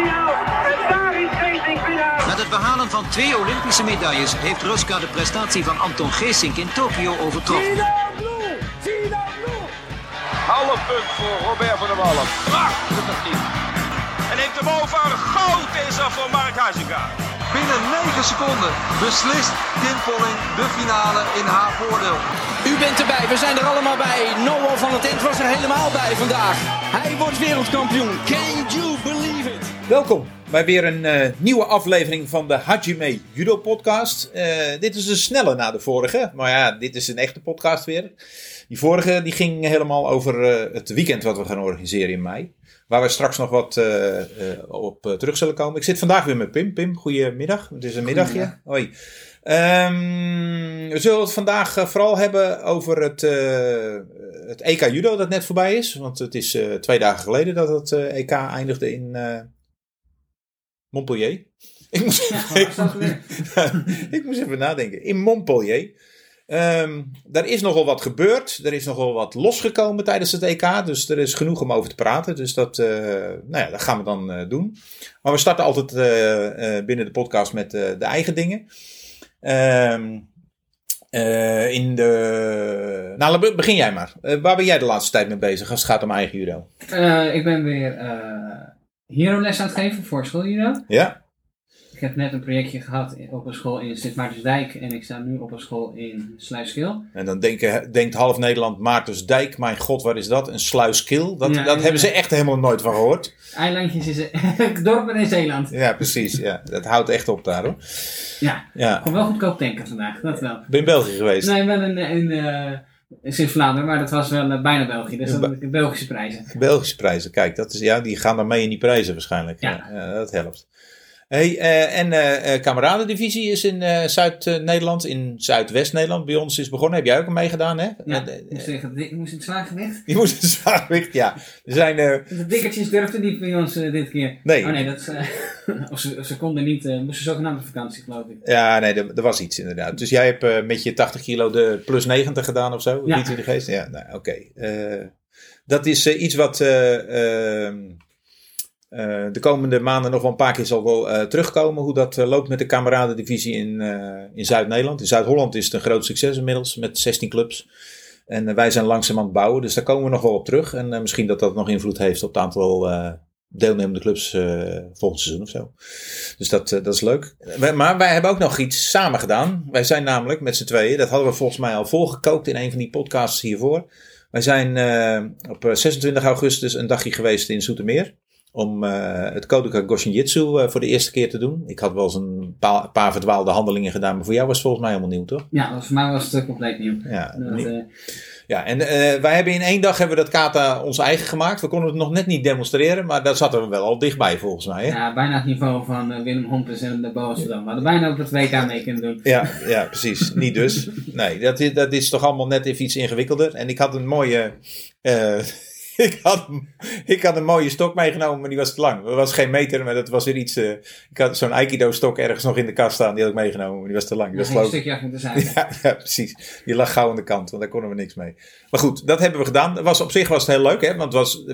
Mondiaal. En daar is Geesink winnaar. Met het behalen van twee Olympische medailles heeft Ruska de prestatie van Anton Geesink in Tokio overtroffen. Half punt voor Robert van der Wallen. Prachtig team. En neemt hem over. Goud is er voor Mark Huizinga. Binnen 9 seconden beslist Kim Polling de finale in haar voordeel. U bent erbij, we zijn er allemaal bij. Noah van het Ent was er helemaal bij vandaag. Hij wordt wereldkampioen. Can you believe it? Welkom bij weer een eh, nieuwe aflevering van de Hajime Judo Podcast. Eh, dit is een snelle na de vorige, maar ja, dit is een echte podcast weer. Die vorige die ging helemaal over eh, het weekend wat we gaan organiseren in mei. Waar we straks nog wat op terug zullen komen. Ik zit vandaag weer met Pim. Pim, goedemiddag. Het is een middagje. Hoi. Ehm, we zullen het vandaag vooral hebben over het, het EK Judo dat net voorbij is. Want het is twee dagen geleden dat het EK eindigde in Montpellier. Ik moest, ik moest even nadenken. In Montpellier. Ehm, daar is nogal wat gebeurd. Er is nogal wat losgekomen tijdens het EK. Dus er is genoeg om over te praten. Dus dat, eh, nou ja, dat gaan we dan eh, doen. Maar we starten altijd eh, binnen de podcast met de eigen dingen. Ehm, eh, in de... Nou, be- begin jij maar. Waar ben jij de laatste tijd mee bezig als het gaat om eigen judo? Ik ben weer Hero-les aan het geven voor schooljudo. Ja? Ik heb net een projectje gehad op een school in Sint Maartensdijk en ik sta nu op een school in Sluiskil. En dan denken, denkt half Nederland Maartensdijk. Mijn god, wat is dat? Een sluiskil? Dat, Ja, dat ja. hebben ze echt helemaal nooit van gehoord. Eilandjes is dorpen in Zeeland. Ja, precies. Ja, dat houdt echt op daar hoor. Ja, Ja. gewoon wel goedkoop tanken vandaag, dat wel. Ben je in België geweest? Nee, wel in, in, eh, in Sint-Vlaanderen, maar dat was wel eh, bijna België, dus dat zijn Belgische prijzen. Belgische prijzen, kijk, dat is, ja, die gaan dan mee in die prijzen waarschijnlijk. Ja. Ja, dat helpt. Hey, eh, en eh eh, kameradendivisie is in Zuid-Nederland, in Zuidwest-Nederland bij ons is begonnen. Heb jij ook aan meegedaan, hè? Ja, ik moest, tegen, ik moest in het zwaargewicht. die moest een zwaargewicht, ja. Er zijn, De dikkertjes durfden niet bij ons dit keer. Nee. Oh nee, dat, of ze, ze konden niet, moesten zogenaamd op vakantie geloof ik. ja, nee, er, er was iets inderdaad. Dus jij hebt met je 80 kilo de plus 90 gedaan of zo? Ja. Niet in de geest? Ja, nou, oké. Dat is iets wat eh, de komende maanden nog wel een paar keer zal wel eh, terugkomen. Hoe dat eh, loopt met de kameradendivisie in, in Zuid-Nederland. In Zuid-Holland is het een groot succes inmiddels met 16 clubs. En wij zijn langzaam aan het bouwen, dus daar komen we nog wel op terug. En misschien dat dat nog invloed heeft op het aantal deelnemende clubs volgend seizoen of zo. Dus dat, dat is leuk. Maar wij hebben ook nog iets samen gedaan. Wij zijn namelijk met z'n tweeën, dat hadden we volgens mij al voorgekookt in een van die podcasts hiervoor. Wij zijn op eh, 26 augustus een dagje geweest in Zoetermeer. Om eh, het Kodoka Goshinjitsu eh, voor de eerste keer te doen. Ik had wel eens een pa- paar verdwaalde handelingen gedaan, maar voor jou was het volgens mij helemaal nieuw, toch? Ja, voor mij was het eh, compleet nieuw. Ja, Dat, ja, en wij hebben in één dag hebben we dat kata ons eigen gemaakt. We konden het nog net niet demonstreren, maar daar zaten we wel al dichtbij volgens mij. Hè? ja, bijna het niveau van Willem Hompes en de Boasdam. We hadden bijna op het WK mee kunnen doen. Ja, ja, precies. Niet dus. Nee, dat is, dat is toch allemaal net even iets ingewikkelder. En ik had een mooie. ik, had, ik had een mooie stok meegenomen, maar die was te lang. Dat was geen meter, maar dat was weer iets. eh, ik had zo'n Aikido-stok ergens nog in de kast staan. Die had ik meegenomen, maar die was te lang. Die Dat was een stukje achter de zijde. ja, ja, precies. Die lag gauw aan de kant, want daar konden we niks mee. Maar goed, dat hebben we gedaan. Was, op zich was het heel leuk, hè? want was,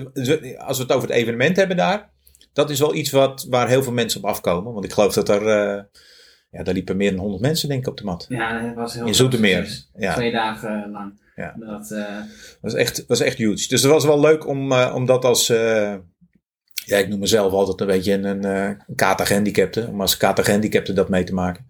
als we het over het evenement hebben daar, dat is wel iets wat, waar heel veel mensen op afkomen. Want ik geloof dat er, eh, ja, daar liepen meer dan 100 mensen denk ik op de mat. Ja, dat was heel In Zoetermeer, succes. ja. Twee dagen lang. Ja. Dat, eh, was echt, was echt huge. Dus het was wel leuk om, eh, om dat als, eh, ja, ik noem mezelf altijd een beetje een, een kata gehandicapte, om als kata gehandicapte dat mee te maken.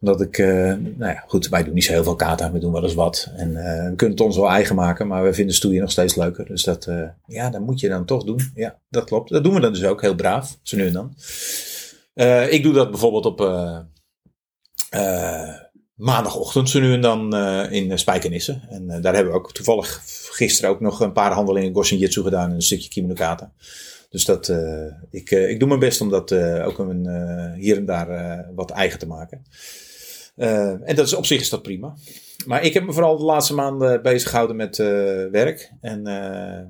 Omdat ik, nou ja, goed, wij doen niet zo heel veel kata, we doen wel eens wat. En we kunnen het ons wel eigen maken, maar we vinden stoeien nog steeds leuker. Dus dat, ja, dat moet je dan toch doen. Ja, dat klopt. Dat doen we dan dus ook, heel braaf, zo nu en dan. Ik doe dat bijvoorbeeld op maandagochtend, zo nu en dan eh, in Spijkenisse. En eh, daar hebben we ook toevallig gisteren ook nog een paar handelingen Goshin Jitsu gedaan en een stukje Kimono Kata. Dus dat, eh, ik, eh, ik doe mijn best om dat eh, ook een, eh, hier en daar eh, wat eigen te maken. Eh, en dat is, op zich is dat prima. Maar ik heb me vooral de laatste maanden bezig gehouden met eh, werk. En eh,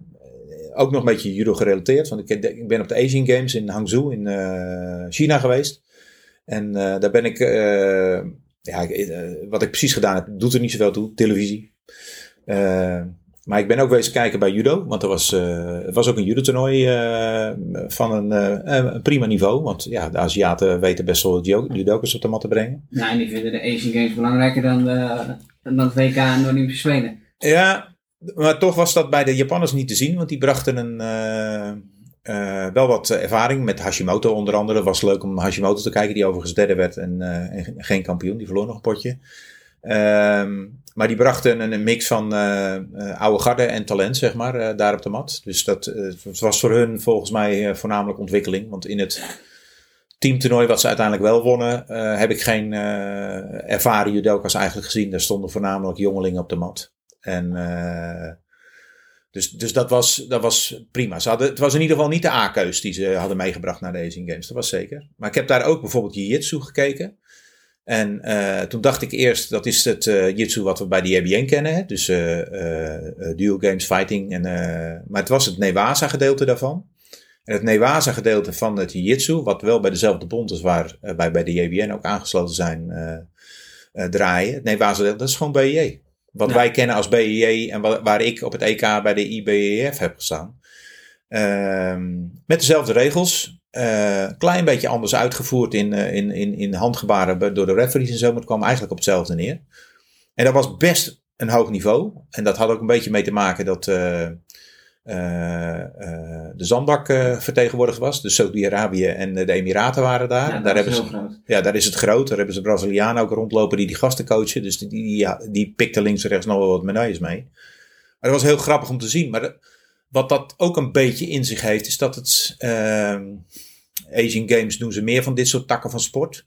ook nog een beetje judo gerelateerd. Want ik, ik ben op de Asian Games in Hangzhou in eh, China geweest. En eh, daar ben ik, eh, ja, eh, wat ik precies gedaan heb, doet er niet zoveel toe. Televisie. Eh, Maar ik ben ook wezen kijken bij judo. Want er was, eh, het was ook een judo-toernooi van een, een prima niveau. Want ja, de Aziaten weten best wel ju- judokas op de mat te brengen. Nou, en die vinden de Asian Games belangrijker dan, de, dan het WK en de Olympische Spelen. Ja, maar toch was dat bij de Japanners niet te zien. Want die brachten een, eh, wel wat ervaring met Hashimoto onder andere. Was leuk om Hashimoto te kijken, die overigens derde werd en, en geen kampioen. Die verloor nog een potje. Ehm, maar die brachten een, een mix van eh, oude garde en talent, zeg maar, daar op de mat. Dus dat was voor hun volgens mij voornamelijk ontwikkeling. Want in het teamtoernooi wat ze uiteindelijk wel wonnen, heb ik geen ervaren judoka's eigenlijk gezien. Daar stonden voornamelijk jongelingen op de mat. En dus, dus dat, was, dat was prima. Ze hadden, het was in ieder geval niet de A-keus die ze hadden meegebracht naar de Asian Games. Dat was zeker. Maar ik heb daar ook bijvoorbeeld Jiu-Jitsu gekeken. En eh, toen dacht ik eerst, dat is het eh Jitsu wat we bij de JBN kennen. Hè? Dus eh, dual games, fighting. En, maar het was het Newaza gedeelte daarvan. En het Newaza gedeelte van het Jiu-Jitsu, wat wel bij dezelfde bond is waar wij bij de JBN ook aangesloten zijn, draaien. Het Newaza dat is gewoon BEJ. Wat Ja. wij kennen als BEJ en wa- waar ik op het EK bij de IBEF heb gestaan. Ehm, met dezelfde regels. eh, klein beetje anders uitgevoerd in, eh, in, in, in handgebaren door de referees en zo. Maar het kwam eigenlijk op hetzelfde neer. En dat was best een hoog niveau. En dat had ook een beetje mee te maken dat eh, de zandbak eh, vertegenwoordigd was. Dus Saudi-Arabië en eh, de Emiraten waren daar. Ja, en daar is hebben ze, groot. ja, daar is het groot. Daar hebben ze Brazilianen ook rondlopen die die gasten coachen. Dus die, die, ja, die pikten links en rechts nog wel wat medailles mee. Maar dat was heel grappig om te zien. Maar de- wat dat ook een beetje in zich heeft, is dat het. ehm, Asian Games doen ze meer van dit soort takken van sport.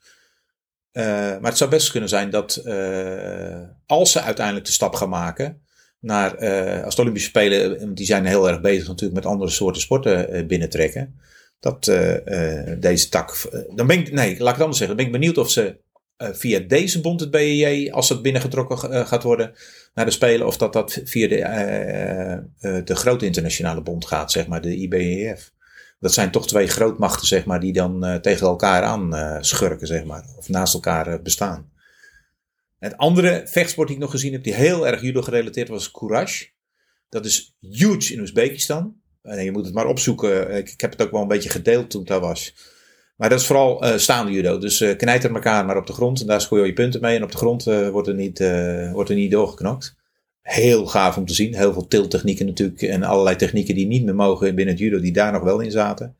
Eh, maar het zou best kunnen zijn dat eh, als ze uiteindelijk de stap gaan maken naar, eh, als de Olympische Spelen, eh, die zijn heel erg bezig natuurlijk met andere soorten sporten eh, binnentrekken, dat eh, deze tak, dan ben ik, nee, laat ik het anders zeggen, dan ben ik benieuwd of ze via deze bond, het BEJ, als het binnengetrokken gaat worden naar de Spelen, of dat dat via de, de grote internationale bond gaat, zeg maar, de IBEF. Dat zijn toch twee grootmachten, zeg maar, die dan tegen elkaar aan schurken, zeg maar. Of naast elkaar bestaan. Het andere vechtsport die ik nog gezien heb, die heel erg judo gerelateerd was, Courage. Dat is huge in Oezbekistan. En je moet het maar opzoeken. Ik, heb het ook wel een beetje gedeeld toen ik daar was. Maar dat is vooral eh, staande judo. Dus eh knijter elkaar maar op de grond. En daar scoor je je punten mee. En op de grond eh, wordt, er niet, eh, wordt er niet doorgeknokt. Heel gaaf om te zien. Heel veel tilttechnieken natuurlijk. En allerlei technieken die niet meer mogen binnen het judo. Die daar nog wel in zaten.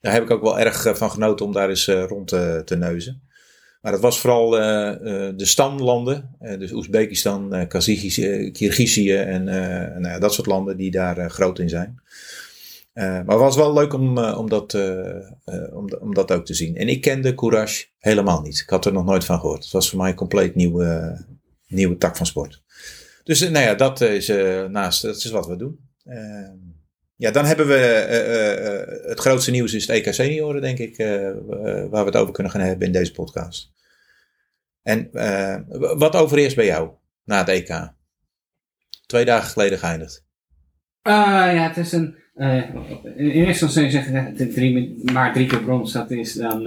Daar heb ik ook wel erg van genoten om daar eens rond te neuzen. Maar dat was vooral eh, eh, de stamlanden. eh, dus Oezbekistan, eh, Kirgizië en nou dat soort landen die daar groot in zijn. Maar het was wel leuk om, om, dat, om, dat ook te zien. En ik kende Courage helemaal niet. Ik had er nog nooit van gehoord. Het was voor mij een compleet nieuwe, nieuwe tak van sport. Dus nou ja, dat is naast, dat is wat we doen. Ja, dan hebben we eh, eh, eh, het grootste nieuws is het EK Senioren, denk ik, waar we het over kunnen gaan hebben in deze podcast. En wat overeerst bij jou na het EK? Twee dagen geleden geëindigd. Ah, ja, het is een. in eerste instantie zeggen dat het drie, maar drie keer brons dat is dan.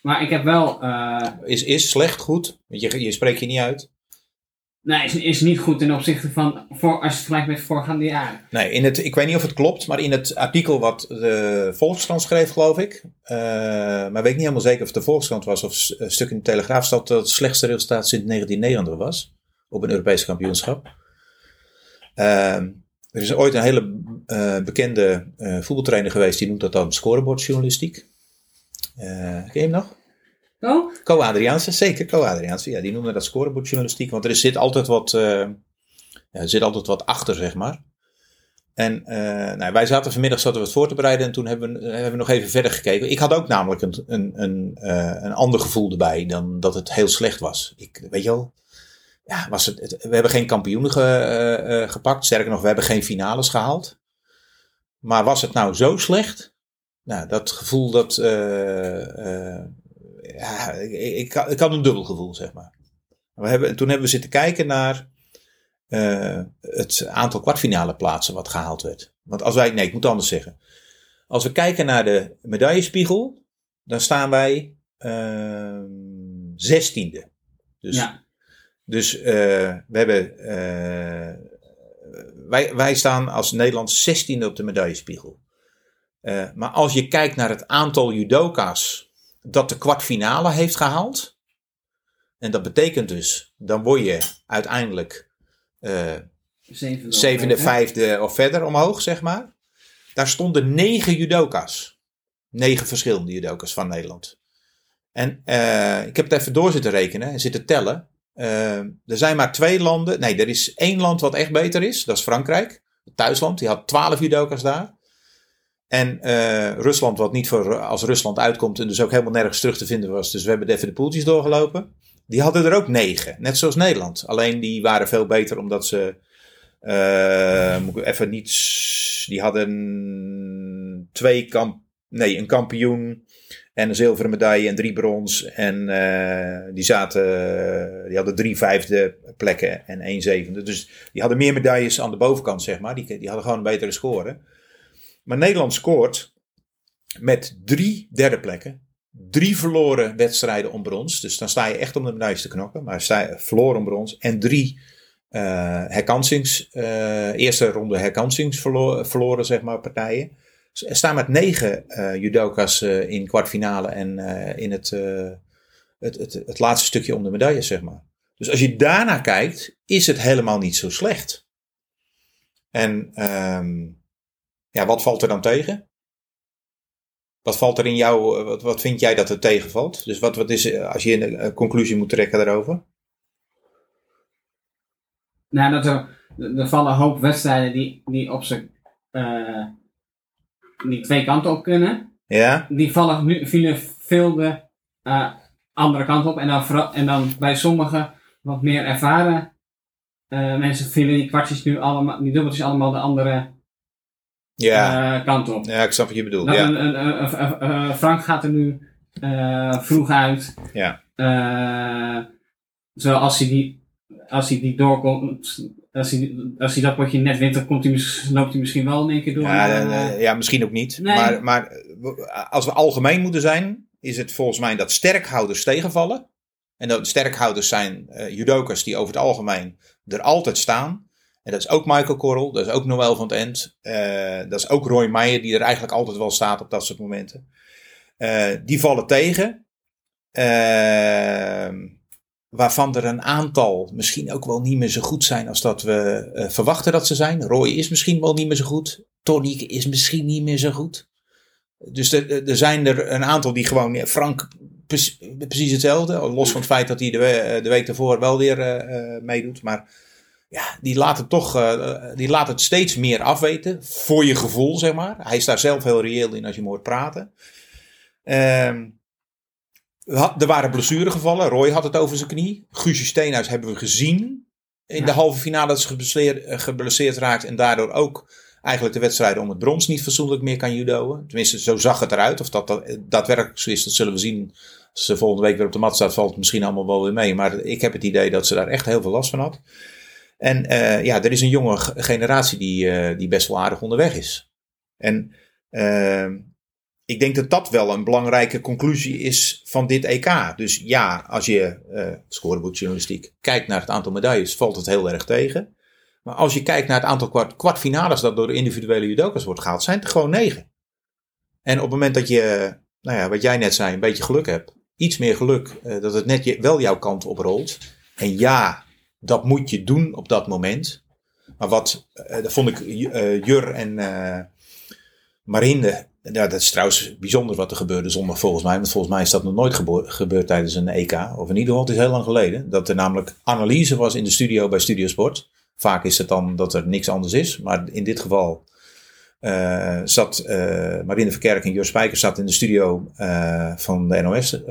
maar ik heb wel. Is, is slecht, goed? Want je, je spreekt je niet uit. Nee, is, is niet goed ten opzichte van. Voor, als je het vergelijkt met voorgaande jaren. Nee, in het, ik weet niet of het klopt, maar in het artikel wat de Volkskrant schreef, geloof ik. eh, maar weet niet helemaal zeker of het de Volkskrant was of een stuk in de Telegraaf staat dat het slechtste resultaat sinds 1990 was. Op een Europees kampioenschap. Ehm, er is ooit een hele eh, bekende eh, voetbaltrainer geweest, die noemt dat dan scorebordjournalistiek. Ken je hem nog? Oh? Co Adriaanse, zeker Co Adriaanse. Ja, die noemde dat scorebordjournalistiek, want er zit altijd wat, eh, er zit altijd wat achter, zeg maar. En eh, nou, wij zaten vanmiddag zaten we het voor te bereiden en toen hebben we, hebben we nog even verder gekeken. Ik had ook namelijk een, een, een, eh, een ander gevoel erbij dan dat het heel slecht was. Ik, weet je wel, ja, was het, we hebben geen kampioenen ge- gepakt. Sterker nog, we hebben geen finales gehaald. Maar was het nou zo slecht? Nou, dat gevoel dat. Ja, ik, ik, ik had een dubbel gevoel, zeg maar. We hebben, toen hebben we zitten kijken naar eh, het aantal kwartfinale plaatsen wat gehaald werd. Want als wij, nee, ik moet anders zeggen. Als we kijken naar de medaillespiegel, dan staan wij ehm, zestiende. Dus, Ja. dus eh, we hebben eh, wij, wij staan als Nederland 16e op de medaillespiegel. Maar als je kijkt naar het aantal judoka's dat de kwartfinale heeft gehaald. En dat betekent dus, dan word je uiteindelijk eh, Zevende, vijfde of verder omhoog, zeg maar. Daar stonden negen judoka's. Negen verschillende judoka's van Nederland. En eh, ik heb het even door zitten rekenen en zitten tellen. Eh, er zijn maar twee landen. Nee, er is één land wat echt beter is. Dat is Frankrijk. Het thuisland. Die had twaalf judoka's daar. En eh, Rusland, wat niet voor als Rusland uitkomt en dus ook helemaal nergens terug te vinden was. Dus we hebben even de poeltjes doorgelopen. Die hadden er ook negen. Net zoals Nederland. Alleen die waren veel beter omdat ze. eh, moet ik even niet. Die hadden twee kamp. Nee, een kampioen. En een zilveren medaille en drie brons. En eh, die zaten. Die hadden drie vijfde plekken en één zevende. Dus die hadden meer medailles aan de bovenkant, zeg maar. Die, die hadden gewoon een betere score. Maar Nederland scoort met drie derde plekken. Drie verloren wedstrijden om brons. Dus dan sta je echt om de medailles te knokken. Maar sta je verloren brons. En drie eh herkansings. eh, eerste ronde herkansings verlo- verloren, zeg maar, partijen. Er staan met negen eh, judoka's in kwartfinale en in het, het, het, het laatste stukje om de medailles, zeg maar. Dus als je daarnaar kijkt, is het helemaal niet zo slecht. En ehm, ja, wat valt er dan tegen? Wat valt er in jou, wat, wat vind jij dat er tegenvalt? Dus wat, wat is, eh, als je een, een conclusie moet trekken daarover? Nou, dat er, er vallen een hoop wedstrijden die, die op eh, die twee kanten op kunnen. Ja? Die vallen nu vielen veel de eh, andere kant op. En dan, en dan bij sommige wat meer ervaren eh, mensen vielen die kwartjes nu allemaal, die dubbeltjes allemaal de andere Ja, eh, kant op. ja ik snap wat je bedoelt. Nou, Ja, een, een, een- een- een- Frank gaat er nu eh, vroeg uit. ja. Eh, zoals hij die, als hij die doorkomt, als hij, als hij dat potje net wint, dan komt hij, loopt hij misschien wel in één keer door. Ja, ja, misschien ook niet. Nee. Maar, maar als we algemeen moeten zijn, is het volgens mij dat sterkhouders tegenvallen. En dat sterkhouders zijn eh judokas die over het algemeen er altijd staan. En dat is ook Michael Korrel, dat is ook Noël van het End. eh, dat is ook Roy Meijer, die er eigenlijk altijd wel staat op dat soort momenten. Eh, die vallen tegen. Ehm, waarvan er een aantal misschien ook wel niet meer zo goed zijn als dat we eh, verwachten dat ze zijn. Roy is misschien wel niet meer zo goed. Tonique is misschien niet meer zo goed. Dus er, zijn er een aantal die gewoon. Frank pre- precies hetzelfde. Los van het feit dat hij de, de week daarvoor wel weer eh, eh, meedoet. Maar ja, die laat het toch. eh, die laat het steeds meer afweten. Voor je gevoel, zeg maar. Hij is daar zelf heel reëel in als je hem hoort praten. Ehm, er waren blessuregevallen. Roy had het over zijn knie. Guusje Steenhuis hebben we gezien. In de halve finale dat ze geblesseerd, eh, geblesseerd raakt. En daardoor ook eigenlijk de wedstrijden om het brons niet fatsoenlijk meer kan judoën. Tenminste, zo zag het eruit. Of dat, dat daadwerkelijk zo is, dat zullen we zien. Als ze volgende week weer op de mat staat, valt het misschien allemaal wel weer mee. Maar ik heb het idee dat ze daar echt heel veel last van had. En eh, ja, er is een jonge generatie die, eh, die best wel aardig onderweg is. En ehm, ik denk dat dat wel een belangrijke conclusie is van dit EK. Dus ja, als je scorebordjournalistiek kijkt naar het aantal medailles, valt het heel erg tegen. Maar als je kijkt naar het aantal kwart, kwartfinales dat door individuele judokas wordt gehaald, zijn het er gewoon negen. En op het moment dat je, nou ja, wat jij net zei, een beetje geluk hebt, iets meer geluk, dat het net wel jouw kant op rolt. En ja, dat moet je doen op dat moment. Maar wat, eh, dat vond ik eh, Jur en eh Marinde, dat is trouwens bijzonder wat er gebeurde zondag volgens mij. Want volgens mij is dat nog nooit gebeurd tijdens een EK. Of in ieder geval, het is heel lang geleden. Dat er namelijk analyse was in de studio bij Studiosport. Vaak is het dan dat er niks anders is. Maar in dit geval zat eh Marine Verkerk en Jur Spijkers zat in de studio van de NOS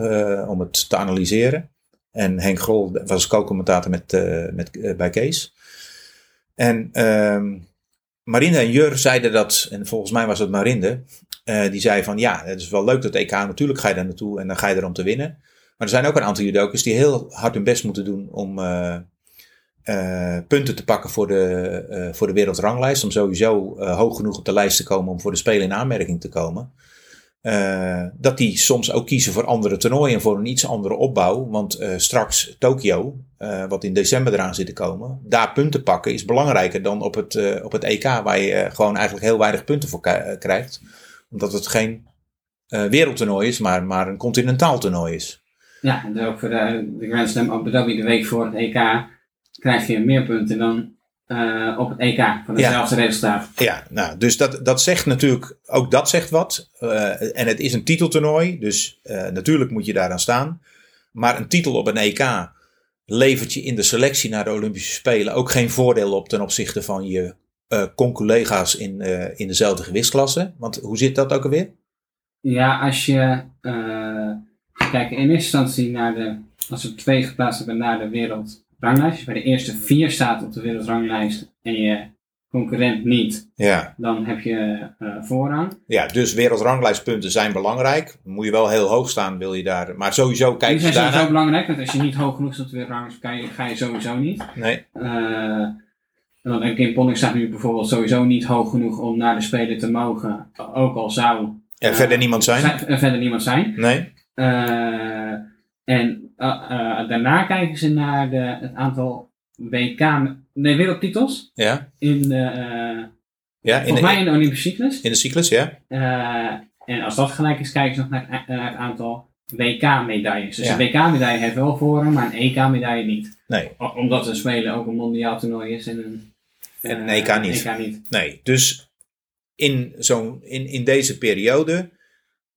om het te analyseren. En Henk Grol was co-commentator met, eh, met, eh, bij Kees. En ehm, Marinde en Jur zeiden dat, en volgens mij was het Marinde, eh, die zei van ja, het is wel leuk dat EK, natuurlijk ga je daar naartoe en dan ga je er om te winnen. Maar er zijn ook een aantal judokas die heel hard hun best moeten doen om punten te pakken voor de, voor de wereldranglijst. Om sowieso hoog genoeg op de lijst te komen om voor de Spelen in aanmerking te komen. Eh, dat die soms ook kiezen voor andere toernooien en voor een iets andere opbouw. Want eh, straks Tokio, eh, wat in december eraan zit te komen, daar punten pakken is belangrijker dan op het, op het EK, waar je gewoon eigenlijk heel weinig punten voor krijgt. Omdat het geen wereldtoernooi is, maar, maar een continentaal toernooi is. Ja, en ook voor de, de Grand Slam Abu de week voor het EK krijg je meer punten dan eh, op het EK voor hetzelfde resultaat. Ja, nou, dus dat, dat zegt natuurlijk, ook dat zegt wat. Eh, en het is een titeltoernooi, dus eh, natuurlijk moet je daaraan staan. Maar een titel op een EK levert je in de selectie naar de Olympische Spelen ook geen voordeel op ten opzichte van je conculega's in, in dezelfde gewichtsklasse. Want hoe zit dat ook alweer? Ja, als je kijkt in eerste instantie naar de, als we twee geplaatst hebben naar de wereldranglijst, als je bij de eerste vier staat op de wereldranglijst en je concurrent niet, Ja, dan heb je eh, voorrang. ja dus wereldranglijstpunten zijn belangrijk. Moet je wel heel hoog staan, wil je daar. Maar sowieso Die kijken zijn ze sowieso belangrijk, want als je niet hoog genoeg staat op de wereldranglijst, je, ga je sowieso niet. Nee, Eh, want een Kim Ponning staat nu bijvoorbeeld sowieso niet hoog genoeg om naar de Spelen te mogen, ook al zou er eh, verder niemand zijn. zijn- er verder niemand zijn. Nee, en daarna kijken ze naar de, het aantal WK, nee, wereldtitels ja. in de, eh, ja volgens mij in de Olympische cyclus. in de cyclus, ja. Eh, en als dat gelijk is, kijken ze nog naar, het- naar het aantal WK-medailles. Dus Ja. een WK-medaille heeft wel voorrang, maar een EK-medaille niet. Nee, Omdat een Spelen ook een mondiaal toernooi is en een, En een eh, EK niet. EK niet. Nee, dus in, zo'n in, in deze periode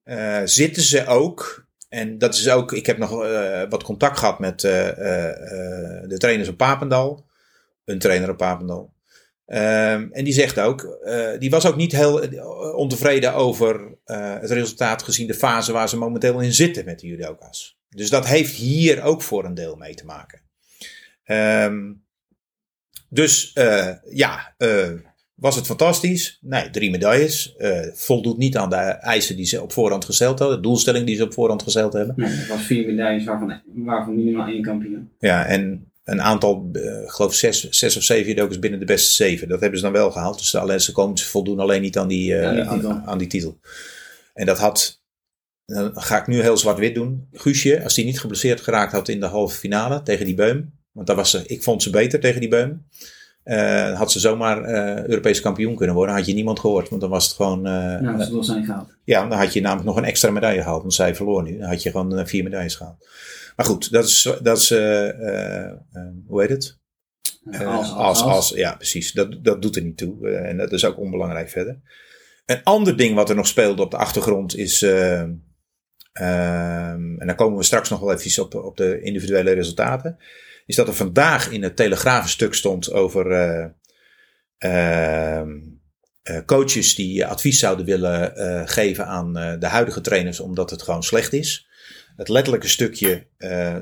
eh, zitten ze ook. En dat is ook. Ik heb nog eh, wat contact gehad met eh, eh, de trainers op Papendal. Een trainer op Papendal. Ehm, en die zegt ook. die was ook niet heel ontevreden over het resultaat. gezien de fase waar ze momenteel in zitten met de judoka's. Dus dat heeft hier ook voor een deel mee te maken. Ehm, dus ja, was het fantastisch? Nee, drie medailles. Eh, voldoet niet aan de eisen die ze op voorhand gesteld hadden. De doelstelling die ze op voorhand gesteld hebben. Nee, dat was vier medailles waarvan, waarvan minimaal één kampioen. Ja, en een aantal, ik geloof zes, zes of zeven judokas binnen de beste zeven. Dat hebben ze dan wel gehaald. Dus alleen, ze, komen, ze voldoen alleen niet aan die, eh, Aan die aan, titel. aan die titel. En dat had, dan ga ik nu heel zwart-wit doen. Guusje, als die niet geblesseerd geraakt had in de halve finale tegen die Beum. Want daar was ze, ik vond ze beter tegen die Beum. Eh, had ze zomaar eh Europees kampioen kunnen worden. Had je niemand gehoord. Want dan was het gewoon... dat is doel zijn gehaald. ja, dan had je namelijk nog een extra medaille gehaald. Want zij verloor nu. Dan had je gewoon vier medailles gehaald. Maar goed, dat is, dat is hoe heet het? Als, als, als, ja, precies. Dat, dat doet er niet toe. En dat is ook onbelangrijk verder. Een ander ding wat er nog speelde op de achtergrond is. eh, ehm, en daar komen we straks nog wel even op, op de individuele resultaten. Is dat er vandaag in het Telegrafenstuk stond over. eh, ehm, eh, coaches die advies zouden willen eh, geven aan de huidige trainers, omdat het gewoon slecht is. Het letterlijke stukje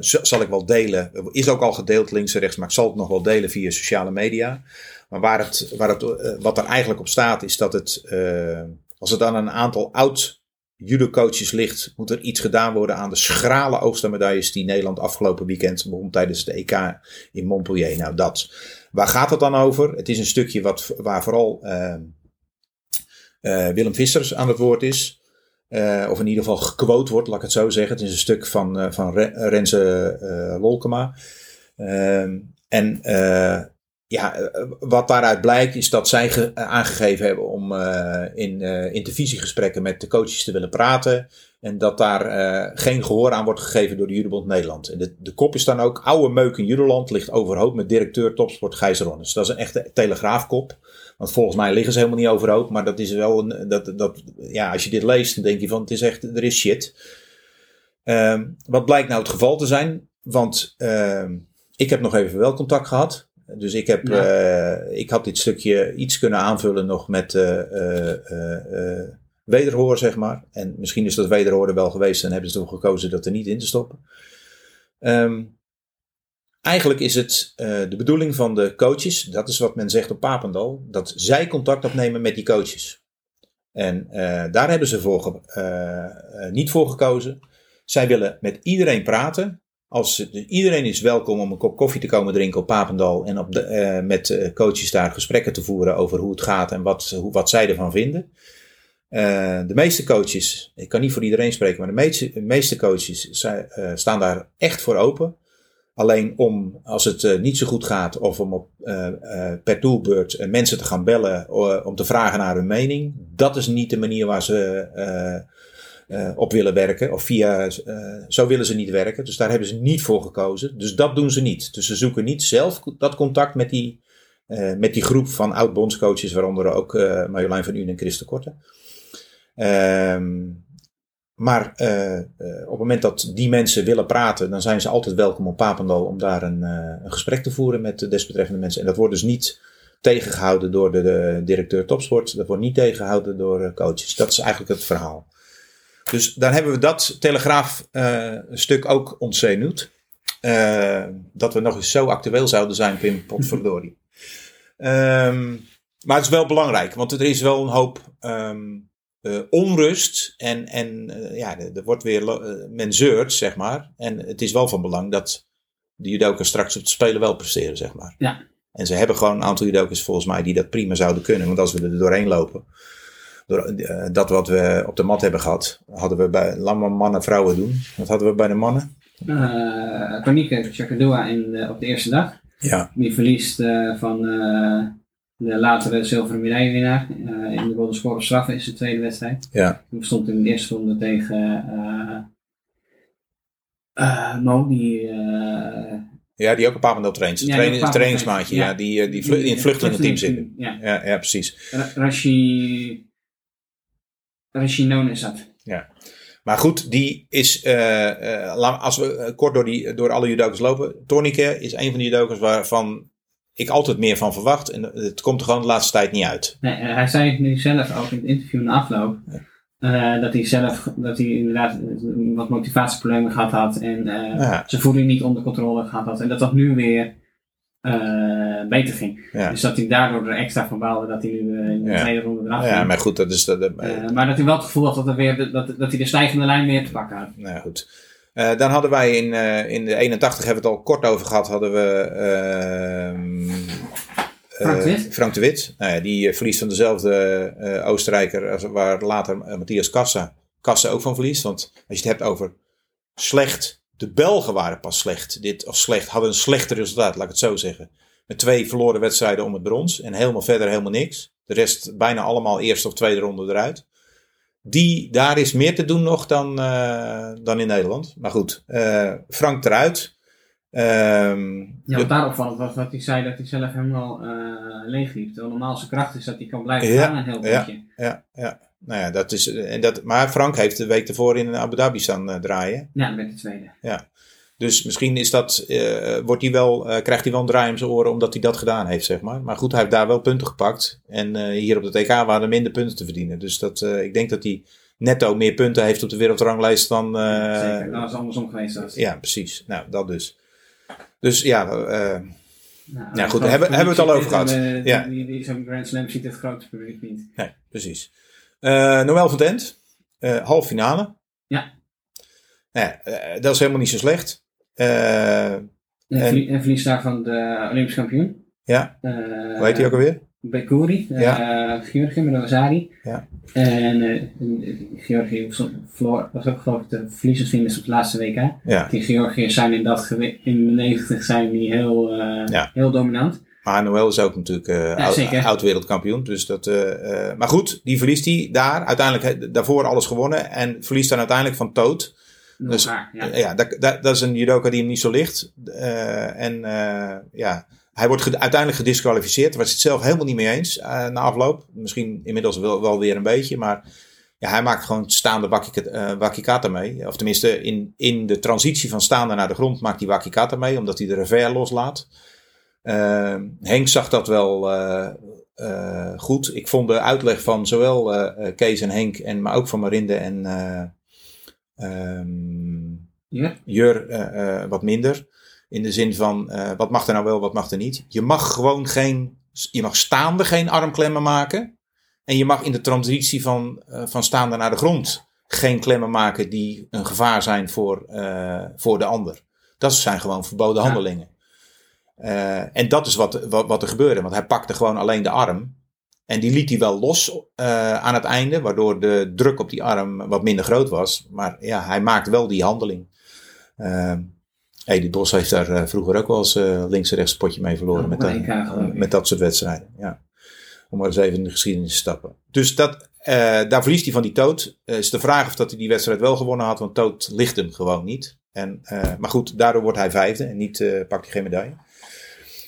zal ik wel delen. Is ook al gedeeld links en rechts, maar ik zal het nog wel delen via sociale media. Maar waar het, waar het, wat er eigenlijk op staat, is dat het, als het aan een aantal oud judocoaches ligt, moet er iets gedaan worden aan de schrale oogstmedailles die Nederland afgelopen weekend begon tijdens de EK in Montpellier. Nou, dat. Waar gaat het dan over? Het is een stukje wat, waar vooral eh, eh, Willem Vissers aan het woord is. Eh, of in ieder geval gequote wordt, laat ik het zo zeggen. Het is een stuk van, eh, van Re- Renze Wolkema. Ehm, en ja, eh, wat daaruit blijkt is dat zij eh, aangegeven hebben om eh, in eh, intervisiegesprekken met de coaches te willen praten. En dat daar eh, geen gehoor aan wordt gegeven door de Judobond Nederland. En de, de kop is dan ook, oude meuk in Judoland ligt overhoop met directeur topsport Gijs Ronnes. Dat is een echte telegraafkop. Want volgens mij liggen ze helemaal niet overhoop. Maar dat is wel een, dat, dat, ja, als je dit leest, dan denk je van, het is echt, er is shit. Ehm, wat blijkt nou het geval te zijn? Want ehm, ik heb nog even wel contact gehad. Dus ik, heb, Ja. eh, ik had dit stukje iets kunnen aanvullen nog met eh, eh, wederhoor, zeg maar. En misschien is dat wederhoor er wel geweest en hebben ze ervoor gekozen dat er niet in te stoppen. Ehm, eigenlijk is het de bedoeling van de coaches, dat is wat men zegt op Papendal, dat zij contact opnemen met die coaches. En daar hebben ze voor niet voor gekozen. Zij willen met iedereen praten. Als, iedereen is welkom om een kop koffie te komen drinken op Papendal. En op de, eh, met eh, coaches daar gesprekken te voeren over hoe het gaat en wat, hoe, wat zij ervan vinden. Eh, de meeste coaches, ik kan niet voor iedereen spreken, maar de meeste, meeste coaches staan daar echt voor open. Alleen om, als het niet zo goed gaat, of om op, per tourbeurt eh, mensen te gaan bellen om te vragen naar hun mening, dat is niet de manier waar ze eh, op willen werken. Of via, eh, zo willen ze niet werken. Dus daar hebben ze niet voor gekozen. Dus dat doen ze niet. Dus ze zoeken niet zelf dat contact met die, eh, met die groep van oud-bondscoaches, waaronder ook Marjolein van Unen en Christen Korte. Ehm, maar op het moment dat die mensen willen praten, dan zijn ze altijd welkom op Papendal om daar een, een gesprek te voeren met de desbetreffende mensen. En dat wordt dus niet tegengehouden door de, de directeur topsport. Dat wordt niet tegengehouden door coaches. Dat is eigenlijk het verhaal. Dus dan hebben we dat Telegraaf-stuk ook ontzenuwd. Eh, dat we nog eens zo actueel zouden zijn, Pim Potverdorie. Ehm maar het is wel belangrijk, want er is wel een hoop ehm, eh, onrust. En, en eh, ja, er wordt weer, eh, men zeurt, zeg maar. En het is wel van belang dat de judokas straks op de Spelen wel presteren, zeg maar. Ja. En ze hebben gewoon een aantal judokas volgens mij die dat prima zouden kunnen. Want als we er doorheen lopen, door eh, dat wat we op de mat hebben gehad, hadden we bij laat maar mannen vrouwen doen. Wat hadden we bij de mannen? Uh, Panieke Chakadua in de- op de eerste dag. Ja, Die verliest eh, van eh, de latere zilveren medaillewinnaar. eh in de Golden Score op straffen is de tweede wedstrijd. ja, Die stond in de eerste ronde tegen eh eh, Mo, die eh, ja, die ook een Papendal traint. Ja, Papendal trainingsmaatje, ja. ja. die, eh, die, in het vluchtelingenteam zitten. Ja, Ja, ja, precies. Ra- Rashi... Rashi Nonesat. Maar goed, die is, eh, eh, als we eh, kort door, die, door alle judokas lopen. Tornike is een van die judokas waarvan ik altijd meer van verwacht. En het komt er gewoon de laatste tijd niet uit. Nee, hij zei het nu zelf ook in het interview na afloop. dat hij zelf, dat hij inderdaad wat motivatieproblemen gehad had. En Ja. zijn voeding niet onder controle gehad had. En dat dat nu weer eh, beter ging. Ja. Dus dat hij daardoor er extra van baalde dat hij nu eh, in de Ja. tweede ronde eraf Ja, ging. maar goed, dat is... Dat, Eh, maar dat hij wel het gevoel had dat, er weer, de- dat, dat hij de stijgende lijn weer te pakken had. Nou ja, goed. Dan hadden wij in, in de 81, hebben we het al kort over gehad, hadden we ehm, Frank de Wit. Frank de Wit. Nou ja, die verliest van dezelfde Oostenrijker als waar later Matthias Kassa, Kassa ook van verliest. Want als je het hebt over slecht, de Belgen waren pas slecht. Dit, of slecht, hadden een slechter resultaat, laat ik het zo zeggen. Met twee verloren wedstrijden om het brons en helemaal verder helemaal niks. De rest bijna allemaal eerste of tweede ronde eruit. Die, daar is meer te doen nog dan, eh, dan in Nederland. Maar goed, eh, Frank eruit. Ehm, Ja, wat daar opvallend was dat hij zei dat hij zelf helemaal eh leeg liep. Normaal zijn kracht is dat hij kan blijven Ja, gaan een heel ja. beetje. ja, ja. Nou ja, dat is, en dat, maar Frank heeft de week ervoor in Abu Dhabi staan eh, draaien. Ja, met de tweede. Dus misschien is dat, eh, wordt hij wel, eh, krijgt hij wel een draai om zijn oren omdat hij dat gedaan heeft, zeg maar. Maar goed, hij heeft daar wel punten gepakt. En eh, hier op de TK waren er minder punten te verdienen. Dus dat, eh, ik denk dat hij netto meer punten heeft op de wereldranglijst dan... eh, Zeker, dat was andersom geweest. Ja, precies. Nou, dat dus. Dus ja, eh, Nou, Ja, goed, hebben- hebben we het al over gehad. eh, Ja. Die, die, Zo'n Grand Slam ziet het grote publiek niet. nee, precies. Eh Noël van Dent, eh halve finale. Ja. Nou ja, eh, dat is helemaal niet zo slecht. En, En- en daarvan de Olympisch kampioen. ja, Uh, hoe heet hij ook alweer? Bekuri, Ja. uh, Georgië met Rosari. Ja. En Georgië verloor- was ook geloof ik de verliezersfinals op het laatste WK. Ja, Die Georgiërs zijn in dat in de 90 zijn die heel, heel dominant. Maar Noël is ook natuurlijk eh, oud, wereldkampioen. Dus dat, eh, eh, maar goed, die verliest hij daar. Uiteindelijk he- daarvoor alles gewonnen. En verliest dan uiteindelijk van Toot. Dus, ja. Ja, dat, dat, dat is een judoka die hem niet zo ligt. En ja, hij wordt ge- uiteindelijk gedisqualificeerd. Daar was het zelf helemaal niet mee eens na afloop. Misschien inmiddels wel, wel weer een beetje. Maar ja, hij maakt gewoon staande wakika- wakikata mee. Of tenminste, in, in de transitie van staande naar de grond maakt hij wakikata mee. Omdat hij de revers loslaat. Eh, Henk zag dat wel eh, eh, goed. Ik vond de uitleg van zowel eh, Kees en Henk, en, maar ook van Marinde en eh, ehm, Ja? Jur eh, eh, wat minder. In de zin van, eh, wat mag er nou wel, wat mag er niet. Je mag gewoon geen, je mag staande geen armklemmen maken. En je mag in de transitie van, eh, van staande naar de grond geen klemmen maken die een gevaar zijn voor, eh, voor de ander. Dat zijn gewoon verboden Ja. handelingen. Eh, en dat is wat, wat, wat er gebeurde. Want hij pakte gewoon alleen de arm. En die liet hij wel los eh, aan het einde, waardoor de druk op die arm wat minder groot was. Maar ja, hij maakt wel die handeling. Uh, Edi Bos heeft daar eh, vroeger ook wel eens links en rechts potje mee verloren met, dat- met dat soort wedstrijden. Ja. Om maar eens even in de geschiedenis te stappen. Dus dat, daar verliest hij van die Toot. Is de vraag of dat hij die wedstrijd wel gewonnen had, want Toot ligt hem gewoon niet. En, maar goed, daardoor wordt hij vijfde en niet pakt hij geen medaille.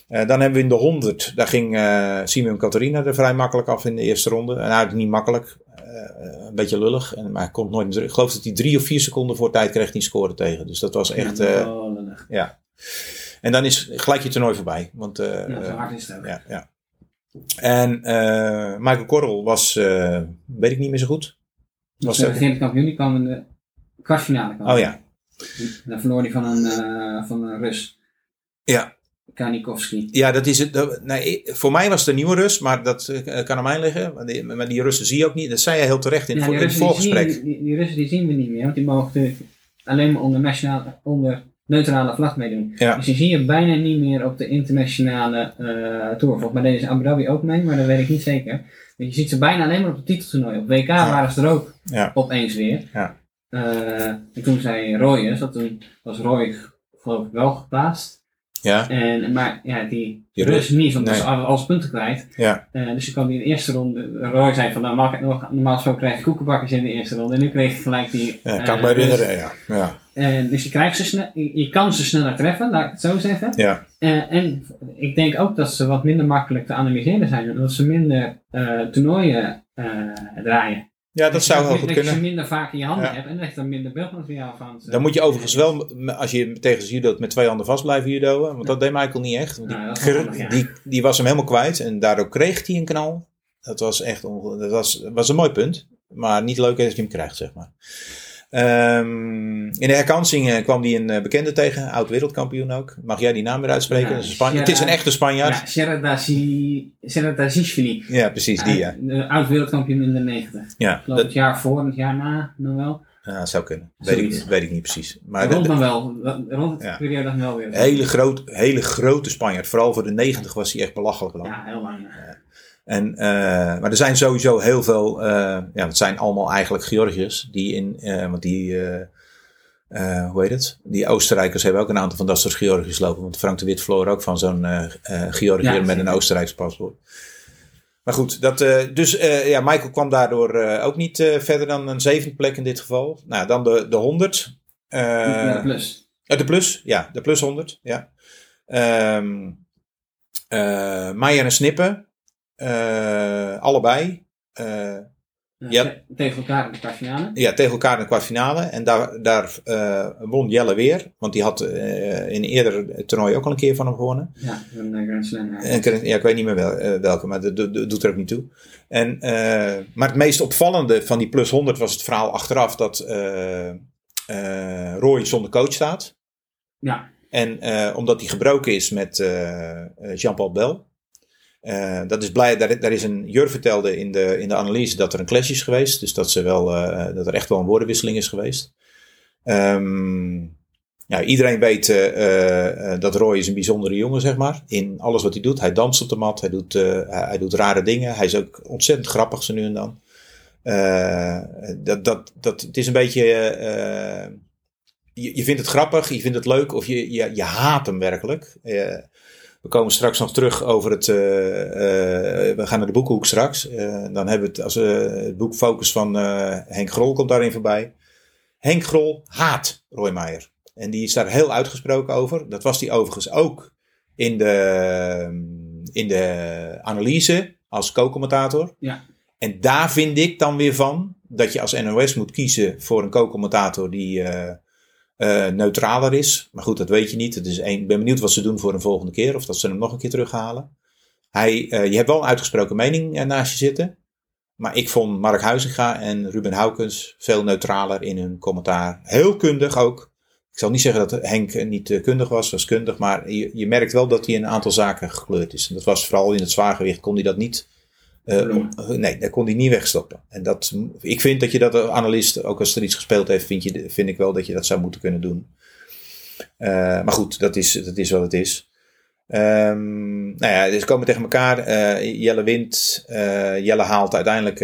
Eh, dan hebben we in de 100, daar ging eh Simon Catharina er vrij makkelijk af in de eerste ronde. En eigenlijk niet makkelijk, eh, een beetje lullig. En, maar hij komt nooit meer terug. Ik geloof dat hij drie of vier seconden voor tijd kreeg die scoren tegen. Dus dat was echt, ja. En dan is gelijk je toernooi voorbij. Want, eh, Ja, is het ja, ja. En eh, Michael Korrel was, weet ik niet meer zo goed. Was de kampioen die kwam in de kwartfinale. oh ja, En dan verloor hij van een, van een Rus, ja. Kanikovski. Ja, dat is het. dat- nee, voor mij was het een nieuwe Rus, maar dat eh, kan aan mij liggen. Maar die, maar die Russen zie je ook niet. Dat zei je heel terecht in het, Ja, voor- die, het die, voorgesprek. die, die Russen die zien we niet meer, want die mogen alleen maar onder, nationale, onder neutrale vlag meedoen. Ja. Dus die zie je bijna niet meer op de internationale eh tour. Volgens mij deden ze Abu Dhabi ook mee, maar dat weet ik niet zeker. Je ziet ze bijna alleen maar op de titeltoernooi. Op WK waren ze er ook opeens weer. Ja. Eh, en toen zei Roy, dat toen was Roy geloof ik wel geplaatst. Ja, En, maar ja, die, Die Rus Rus- niet, want nee. was alles punten kwijt. ja, Eh, dus je kwam die in de eerste ronde. Roy zei van nou, normaal, gesproken krijg je koekenbakkers in de eerste ronde. En nu kreeg je gelijk die. ja eh, kan ik me herinneren. Ja, ja, En dus je, krijgt ze snel, je, kan ze sneller treffen, laat ik het zo zeggen. ja. Eh, en ik denk ook dat ze wat minder makkelijk te analyseren zijn. Omdat ze minder eh, toernooien eh, draaien. Ja dat zou heel goed Dat je ze kunnen. minder vaak in je handen Ja. hebt. En dat je er minder beeldmateriaal van. Dan moet je overigens wel, als je tegen ze judoot, met twee handen vast blijven judoën. Want dat deed Michael niet echt. Want Die, Nou, wel ja. die, die was hem helemaal kwijt. En daardoor kreeg hij een knal. Dat was echt onge- dat was, was een mooi punt. Maar niet leuk als je hem krijgt, zeg maar. Ehm, in de herkansing eh, kwam hij een eh, bekende tegen. Oud wereldkampioen ook. Mag jij die naam weer uitspreken? Ja, het is een echte Spanjaard. Ja, Seradashishvili. Ja, precies, die ja. De oud wereldkampioen in de 90. Ja, dat het jaar voor en het jaar na nog wel. ja, zou kunnen. Weet ik, weet ik niet precies. Maar rond dan wel. Rond Ja. het periode dan wel weer. hele, groot, hele grote Spanjaard. Vooral voor de 90 was hij echt belachelijk lang. Ja, heel lang. ja. En, eh, maar er zijn sowieso heel veel, eh, ja, het zijn allemaal eigenlijk Georgiërs die in, eh, want die, hoe heet het? Die Oostenrijkers hebben ook een aantal van dat soort Georgiërs lopen. Want Frank de Wit verloor ook van zo'n eh, Georgiër Ja, met een. Oostenrijks paspoort. Maar goed, dat, dus ja, Michael kwam daardoor ook niet verder dan een zevende plek in dit geval. Nou, dan de, de 100. Eh, Ja, plus. de plus, ja, de plus 100, ja. Meijer en Snippen, allebei. eh, Ja, Ja. te- Tegen elkaar in de kwartfinale. ja, tegen elkaar in de kwartfinale. En daar, daar eh, won Jelle weer. Want die had eh, in een eerder toernooi ook al een keer van hem gewonnen. Ja, een eh, Grand Slam. ja. En ik, weet niet meer wel, eh, welke, maar dat, dat- dat doet er ook niet toe. En, eh, maar het meest opvallende van die plus 100 was het verhaal achteraf dat eh, eh, Roy zonder coach staat. Ja. En eh, omdat hij gebroken is met eh, eh, Jean-Paul Bel. Eh, dat is blij, daar, is een Jur vertelde in de, in de analyse dat er een clash is geweest. Dus dat, ze wel, eh, dat er echt wel een woordenwisseling is geweest. Ehm, iedereen weet eh, eh, eh, dat Roy is een bijzondere jongen, zeg maar. In alles wat hij doet. Hij danst op de mat, hij doet, eh, hij, doet rare dingen. Hij is ook ontzettend grappig zo nu en dan. Eh, dat, dat, dat, het is een beetje... eh, je, je vindt het grappig, je vindt het leuk of je, je, je haat hem werkelijk. We komen straks nog terug over het. eh, eh, we gaan naar de boekhoek straks. Eh, dan hebben we het als het boek Focus van Henk Grol komt daarin voorbij. Henk Grol haat Roy Meijer. En die is daar heel uitgesproken over. Dat was hij overigens ook in de, in de analyse als co-commentator. Ja. En daar vind ik dan weer van dat je als NOS moet kiezen voor een co-commentator die eh, neutraler is. Maar goed, dat weet je niet. Het is één- Ik ben benieuwd wat ze doen voor een volgende keer. Of dat ze hem nog een keer terughalen. Hij, eh, je hebt wel een uitgesproken mening eh, naast je zitten. Maar ik vond Mark Huizinga en Ruben Haukens veel neutraler in hun commentaar. Heel kundig ook. Ik zal niet zeggen dat Henk niet kundig was, was kundig. Maar je, je merkt wel dat hij een aantal zaken gekleurd is. En dat was vooral in het zwaargewicht, kon hij dat niet. Eh, nee, daar kon hij niet wegstoppen. En dat, ik vind dat je dat als analist, ook als er iets gespeeld heeft, vind, je, vind ik wel dat je dat zou moeten kunnen doen. Eh, maar goed, dat is, dat is wat het is. Ehm, nou ja, dus ze komen tegen elkaar. Eh, Jelle wint. Jelle haalt uiteindelijk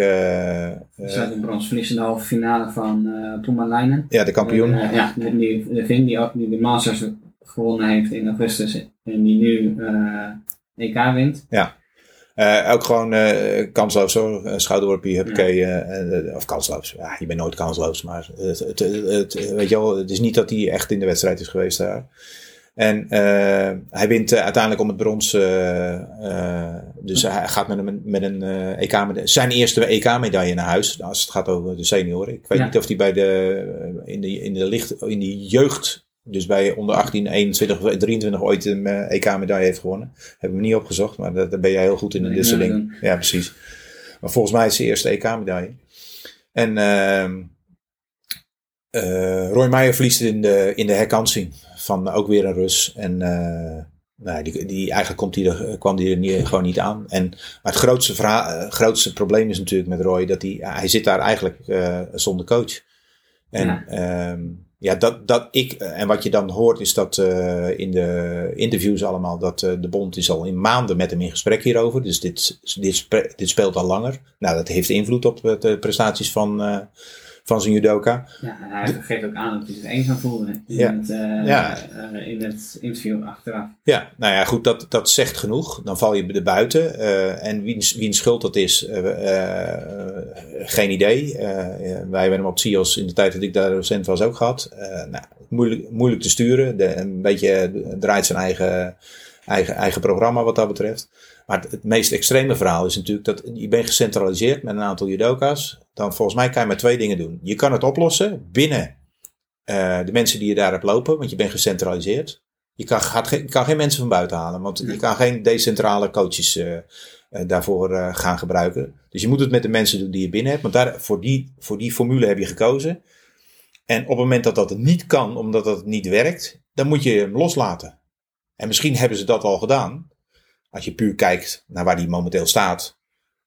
brons verlies in de halve finale van uh, Puma Leinen. ja, de kampioen. Ja, die, de Vin die die de Masters gewonnen heeft in augustus en die nu EK wint. Eh, ook gewoon eh, kansloos hoor. Een schouderworpje, huppakee. eh, of kansloos. Ja, je bent nooit kansloos. Maar het, het, weet je wel, het is niet dat hij echt in de wedstrijd is geweest daar. En hij wint uiteindelijk om het brons. dus hij gaat met een, met een EK -medaille, zijn eerste EK-medaille naar huis. Als het gaat over de senioren. Ik weet Ja. niet of hij bij de, in, de, in, de licht, in de jeugd. Dus bij onder 18, 21, 23 ooit een eh, EK-medaille heeft gewonnen. Heb ik me niet opgezocht, maar daar ben jij heel goed in de Nee, disseling. Ja, precies. Maar volgens mij is het zijn eerste EK-medaille. En ehm eh, Roy Meijer verliest in de, in de herkansing van ook weer een Rus. En eh, nou, die, die, eigenlijk komt die er, kwam die er niet, gewoon niet aan. En, maar het grootste, grootste probleem is natuurlijk met Roy dat hij, hij zit daar eigenlijk zonder coach. En Ja. ja, ja dat, dat ik, en wat je dan hoort is dat eh, in de interviews allemaal, dat eh, de bond is al in maanden met hem in gesprek hierover. Dus dit, dit, dit speelt al langer. Nou, dat heeft invloed op de prestaties van, eh, van zijn judoka. Ja, en hij geeft ook aan dat hij zich eenzaam voelde in, het, eh, Ja. eh, in het interview achteraf. Ja, nou ja, goed, dat, dat zegt genoeg. Dan val je er buiten. eh, en wiens, wiens schuld dat is, geen idee. Wij hebben hem op CIO's in de tijd dat ik daar docent was ook gehad. Eh, nou, moeilijk, moeilijk te sturen. De, een beetje draait zijn eigen, eigen, eigen programma wat dat betreft. Maar het, meest extreme verhaal is natuurlijk dat je bent gecentraliseerd met een aantal judoka's. Dan volgens mij kan je maar twee dingen doen. Je kan het oplossen binnen eh, de mensen die je daar hebt lopen, want je bent gecentraliseerd. Je kan, gaat je kan geen mensen van buiten halen, want je kan geen decentrale coaches eh, eh, daarvoor gaan gebruiken. Dus je moet het met de mensen doen die je binnen hebt, want daar, voor, die, voor die formule heb je gekozen. En op het moment dat dat niet kan, omdat dat niet werkt, dan moet je hem loslaten. En misschien hebben ze dat al gedaan. Als je puur kijkt naar waar die momenteel staat,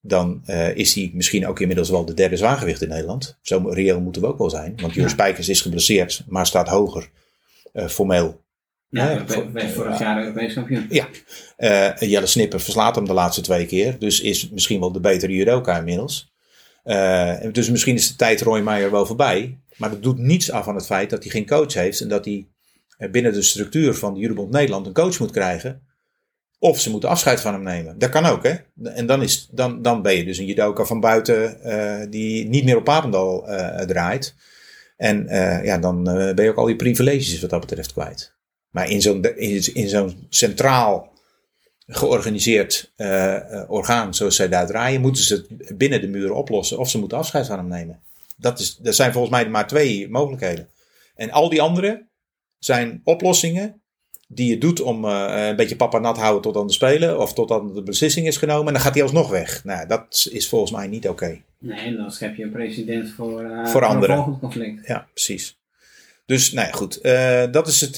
dan eh, is hij misschien ook inmiddels wel de derde zwaargewicht in Nederland. Zo reëel moeten we ook wel zijn. Want Ja. Spijkers is geblesseerd, maar staat hoger eh, formeel. Ja, werd vorig jaar Europees kampioen. Ja, Eh, Jelle Snipper verslaat hem de laatste twee keer. Dus is misschien wel de betere judoka inmiddels. Eh, dus misschien is de tijd Roy Meijer wel voorbij. Maar dat doet niets af van het feit dat hij geen coach heeft. En dat hij eh, binnen de structuur van de Judobond Nederland een coach moet krijgen. Of ze moeten afscheid van hem nemen. Dat kan ook, hè. En dan, is, dan, dan ben je dus een judoka van buiten eh, die niet meer op Papendal eh, draait. En eh, ja, dan ben je ook al je privileges wat dat betreft kwijt. Maar in zo'n in, zo'n centraal georganiseerd orgaan zoals zij daar draaien, moeten ze het binnen de muren oplossen of ze moeten afscheid van hem nemen. Dat, is, dat zijn volgens mij maar twee mogelijkheden. En al die andere zijn oplossingen die je doet om eh, een beetje papa nat houden tot aan de spelen of tot aan de beslissing is genomen. En dan gaat hij alsnog weg. Nou, dat is volgens mij niet oké. Nee, en dan schep je een president voor, eh, Voor anderen. volgend conflict. Ja, precies. Dus, nou ja, goed. Eh, dat, is het,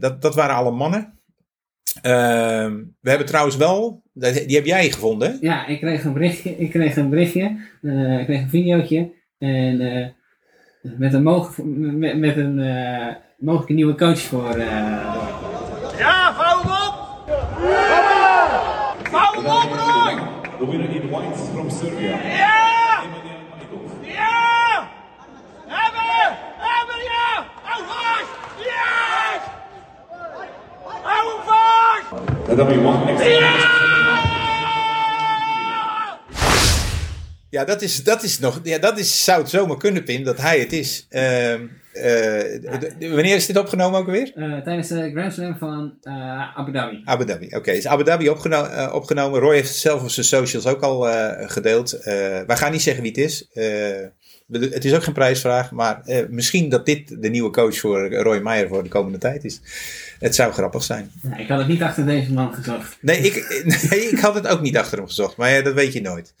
dat, dat waren alle mannen. Ehm, we hebben trouwens wel, die heb jij gevonden, hè? Ja, ik kreeg een berichtje, ik kreeg een berichtje, ik kreeg een videootje en met een, met, met een eh, mogelijke nieuwe coach voor eh, Ja, vouw hem op! Vouw hem op, Roy! The winner in whites from Serbia. Ja! Ja! Hebben! Hebben, ja! Hou vast! Ja! Hou hem vast! Let me one next Ja, dat is, dat is nog, ja, dat is, zou het zomaar kunnen, Pim, dat hij het is. Ehm, eh, wanneer is dit opgenomen ook weer? eh, tijdens de Grand Slam van eh, Abu Dhabi. Abu Dhabi. Oké, is Abu Dhabi opgeno- opgenomen. Roy heeft het zelf op zijn socials ook al gedeeld. Wij gaan niet zeggen wie het is. Het is ook geen prijsvraag, maar misschien dat dit de nieuwe coach voor Roy Meijer voor de komende tijd is. Het zou grappig zijn. Ja, ik had het niet achter deze man gezocht. Nee, ik, nee, ik had het ook niet achter hem gezocht, maar ja, dat weet je nooit.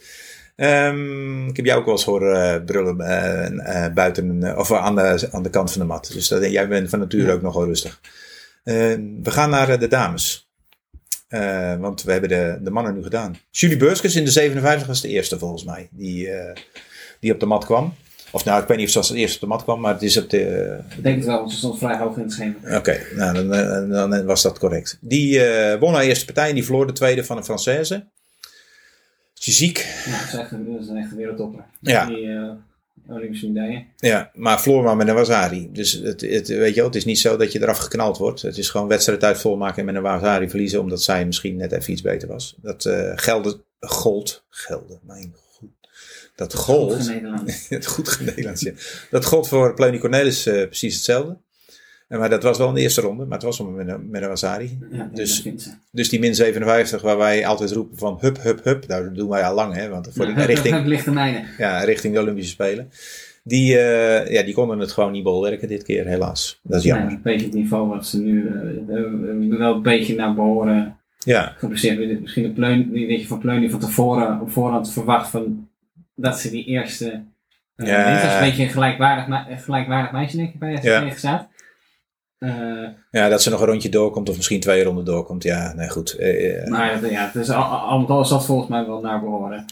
Ehm, ik heb jou ook wel eens horen eh, brullen eh, eh, buiten, of aan de, aan de kant van de mat. Dus dat, jij bent van nature ook nog wel rustig. Ehm, we gaan naar de dames. Want we hebben de, de mannen nu gedaan. Julie Beurskes in de 57 was de eerste volgens mij, die, die op de mat kwam. Of nou, ik weet niet of ze als het eerst op de mat kwam, maar het is op de... Ik denk het wel, want ze stond vrij hoog in het schema. Oké, nou, dan, dan, dan was dat correct. Die won haar eerste partij en die verloor de tweede van een Française. Ziek. Ja, dat is echt een, dat is een echte wereldtopper. Ja. Die eh, Olympische medaille. Ja, maar verloor maar met een Wazari. Dus het, het, weet je wel, het is niet zo dat je eraf geknald wordt. Het is gewoon wedstrijd uit volmaken en met een Wazari verliezen, omdat zij misschien net even iets beter was. Dat eh gelde, gold, gelde, mijn god. Dat gold, Goed het goed Nederlands, ja. Dat gold voor Plony Cornelis eh, precies hetzelfde. Maar dat was wel in de eerste ronde, maar het was wel met een, met een Wazari. Ja, Dus-. Dus die min 57, waar wij altijd roepen van hup, hup, hup. Nou, dat doen wij al lang, hè. Want voor de, Ja, richting, ja, richting de Olympische Spelen. Die, eh, ja, die konden het gewoon niet bolwerken dit keer, helaas. Dat is jammer. Ja, een beetje het niveau wat ze nu eh, eh, wel een beetje naar behoren Ja, geblesseerd. Misschien de pleun, je van Pleun die van tevoren op voorhand verwacht van dat ze die eerste. Uh, Ja. Dat is een beetje een gelijkwaardig, een gelijkwaardig meisje, denk ik, bij Ja. tegen staat. Eh, ja, dat ze nog een rondje doorkomt of misschien twee ronden doorkomt. Ja, nee, goed. Eh, eh, maar dat- ja, het is al, al met al is dat volgens mij wel naar behoren.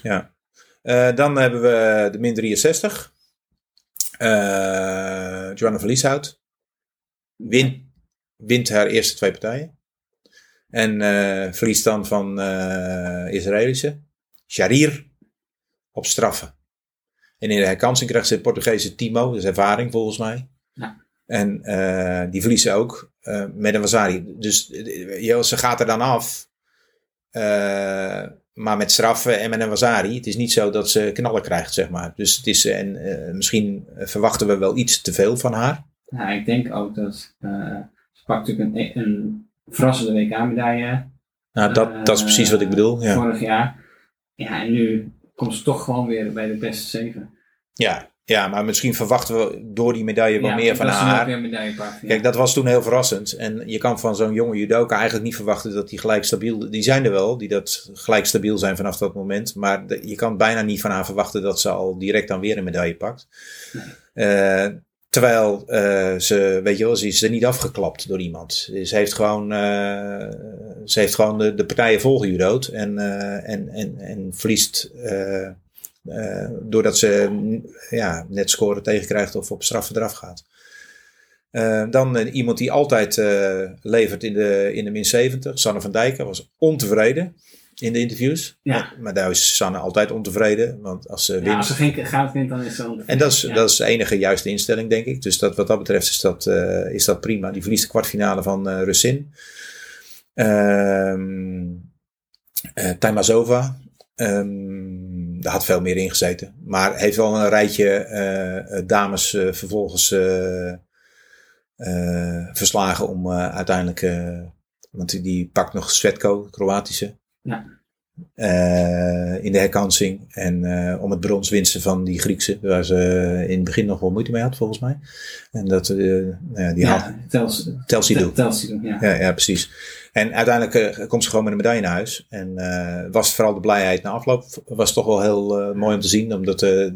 eh, dan hebben we de min 63. Eh Joanna Verlieshout. Wint, wint haar eerste twee partijen. En eh, verliest dan van eh Israëlische. Sharir. Op straffen. En in de herkansing krijgt ze Portugese Timo. Dat is ervaring volgens mij. Ja. En eh, die verliezen ook eh, met een Wazari. Dus eh, joh, ze gaat er dan af. Maar met straffen en met een Wazari. Het is niet zo dat ze knallen krijgt, zeg maar. Dus het is, en misschien verwachten we wel iets te veel van haar. Ja, ik denk ook dat ze pakt natuurlijk een, een verrassende WK-medaille Nou, dat, dat is precies wat ik bedoel. Ja, vorig jaar. Ja, en nu komt ze toch gewoon weer bij de beste zeven. ja, ja maar misschien verwachten we door die medaille wel Ja, meer van haar. ja. Kijk, dat was toen heel verrassend. En je kan van zo'n jonge judoka eigenlijk niet verwachten dat die gelijk stabiel... Die zijn er wel, die dat gelijk stabiel zijn vanaf dat moment. Maar de- je kan bijna niet van haar verwachten dat ze al direct dan weer een medaille pakt. Eh, terwijl eh, ze, weet je wel, ze is er niet afgeklapt door iemand. Ze heeft gewoon, eh, ze heeft gewoon de, de partijen volgejudood. En, en, en, en verliest... eh, doordat ze ja, net scoren tegenkrijgt of op straffen eraf gaat. Eh, dan eh, iemand die altijd levert in de, in de min 70. Sanne van Dijken was ontevreden in de interviews. Ja. Maar, maar daar is Sanne altijd ontevreden. Want als ze Ja, wint... als ze geen goud wint, dan is ze ontevreden. En dat is, Ja. dat is de enige juiste instelling, denk ik. Dus dat, wat dat betreft is dat, is dat prima. Die verliest de kwartfinale van eh Russin. Ehm eh, Taimazova. Ehm, daar had veel meer in gezeten. Maar heeft wel een rijtje eh, eh, dames eh, vervolgens verslagen om uiteindelijk... want die, die pakt nog Svetko, Kroatische. Ja. In de herkansing. En om het brons winsten van die Griekse. Waar ze in het begin nog wel moeite mee had, volgens mij. En dat, ja, die had ja, Tels, Telsidou. Telsidou, ja. Ja, ja, precies. En uiteindelijk eh, komt ze gewoon met een medaille naar huis. En eh, was vooral de blijheid na afloop was toch wel heel eh, mooi om te zien. Omdat de,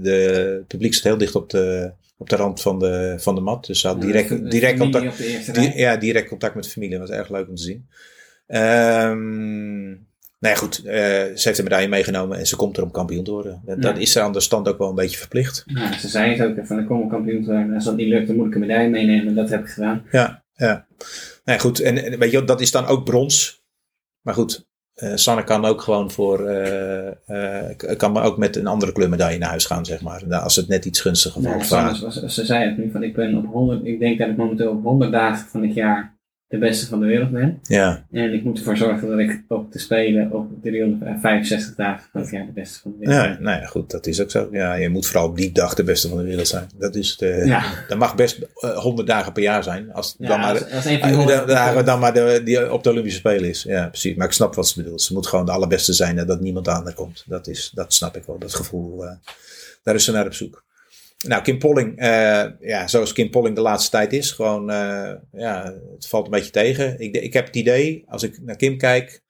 het publiek zat heel dicht op de, op de rand van de, van de mat. Dus ze had direct, direct, contact, di- ja, direct contact met de familie. Dat was erg leuk om te zien. Ehm nou ja, goed. ze heeft de medaille meegenomen en ze komt er om kampioen te worden. Dat, Ja. is er aan de stand ook wel een beetje verplicht. Ja, ze zei het ook, van ik kom een kampioen te worden. Als dat niet lukt, dan moet ik een medaille meenemen. En dat heb ik gedaan. Ja, ja. Nou ja, goed. En, en weet je, dat is dan ook brons. Maar goed, eh, Sanne kan ook gewoon voor, eh, eh, kan maar ook met een andere kleurmedaille naar huis gaan, zeg maar. Nou, Als het net iets gunstiger Ja, valt. Sanne was- ze zei het nu, van ik ben op 100, ik denk dat ik momenteel op 100 dagen van het jaar de beste van de wereld ben. ja, En ik moet ervoor zorgen dat ik op de Spelen op 365 dagen van het jaar de beste van de wereld ja, ben. nou ja, goed, dat is ook zo. Ja, je moet vooral op die dag de beste van de wereld zijn. Dat is de, Ja. dat mag best eh, 100 dagen per jaar zijn. Als, Ja, dan maar, als, als een van de, 100 dagen dan maar de, die op de Olympische Spelen is. Ja, precies. Maar ik snap wat ze bedoelt. Ze moet gewoon de allerbeste zijn en dat niemand aan haar komt. Dat, is, dat snap ik wel, dat gevoel. eh, daar is ze naar op zoek. Nou, Kim Polling, eh, ja, zoals Kim Polling de laatste tijd is, gewoon, eh, ja, het valt een beetje tegen. Ik, ik heb het idee, als ik naar Kim kijk,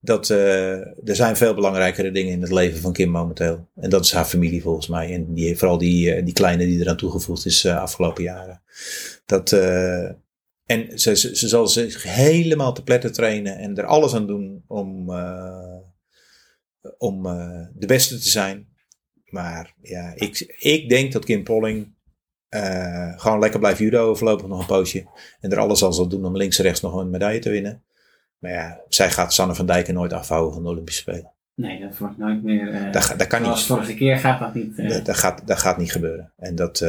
dat eh, er zijn veel belangrijkere dingen in het leven van Kim momenteel. En dat is haar familie volgens mij. En die, vooral die, die kleine die eraan toegevoegd is eh afgelopen jaren. Dat, en ze, ze, zal zich helemaal te pletten trainen en er alles aan doen om, om de beste te zijn. Maar ja, ik, ik denk dat Kim Polling eh, gewoon lekker blijft judo voorlopig nog een poosje. En er alles al zal doen om links en rechts nog een medaille te winnen. Maar ja, zij gaat Sanne van Dijken nooit afhouden van de Olympische Spelen. Nee, dat wordt nooit meer. eh Dat, dat kan zoals niet. vorige keer gaat dat niet. eh Dat, dat gaat, dat gaat niet gebeuren. En dat,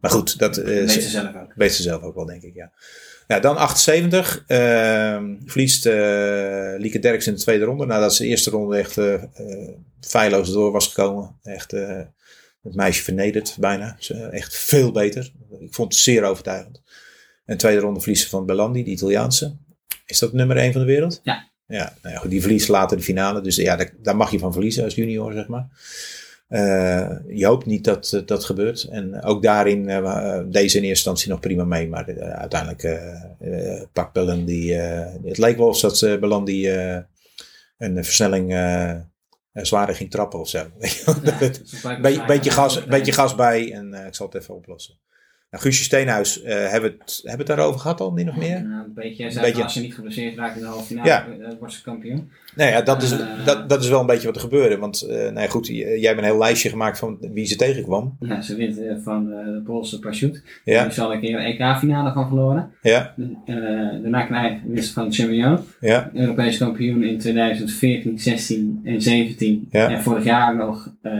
maar goed, dat weet ze zelf ook. weet ze zelf ook wel, denk ik. Ja. Ja, dan 78. ehm, verliest eh Lieke Derks in de tweede ronde. Nadat ze de eerste ronde echt eh, feilloos door was gekomen. Echt het meisje vernederd bijna. Ze, echt veel beter. Ik vond het zeer overtuigend. En de tweede ronde verliest ze van Belandi, de Italiaanse. Is dat nummer 1 van de wereld? Ja. Ja, nou ja, goed, die verliest later de finale. Dus ja, daar, daar mag je van verliezen als junior, zeg maar. Eh, je hoopt niet dat eh, dat gebeurt. En ook daarin eh, deze in eerste instantie nog prima mee. Maar uiteindelijk pakt Belandi. eh, het leek wel of dat uh, eh, een versnelling zwaarder ging trappen of zo. Ja, Beetje, gas, beetje gas bij en ik zal het even oplossen. Nou, Guusje Steenhuis, hebben, we het, hebben het daarover gehad al, min of meer? Nou, een beetje. Een beetje. als je niet geblesseerd raakt in de halve finale, Ja. wordt ze kampioen. Nou ja, dat is, Eh. dat, dat is wel een beetje wat er gebeurde. Want, eh nou ja, goed, j- jij hebt een heel lijstje gemaakt van wie ze tegenkwam. Ze wint eh, van eh, de Poolse parachute. Ja, Daar is al een keer een EK-finale van verloren. ja, Eh, daarna krijg winst van Chimio. ja, Europees kampioen in 2014, 16 en 17. Ja. En vorig jaar nog eh,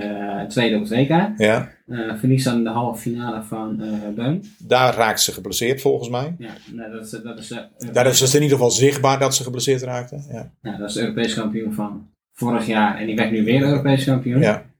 tweede op het WK. ja. Eh verlies dan de halve finale van eh Beun. Daar raakte ze geblesseerd volgens mij. Ja, nou, dat is, dat is, eh, Daar is het in ieder geval zichtbaar dat ze geblesseerd raakte. Ja, nou, dat is de Europees kampioen van vorig jaar. En die werd nu weer Europees kampioen. ja.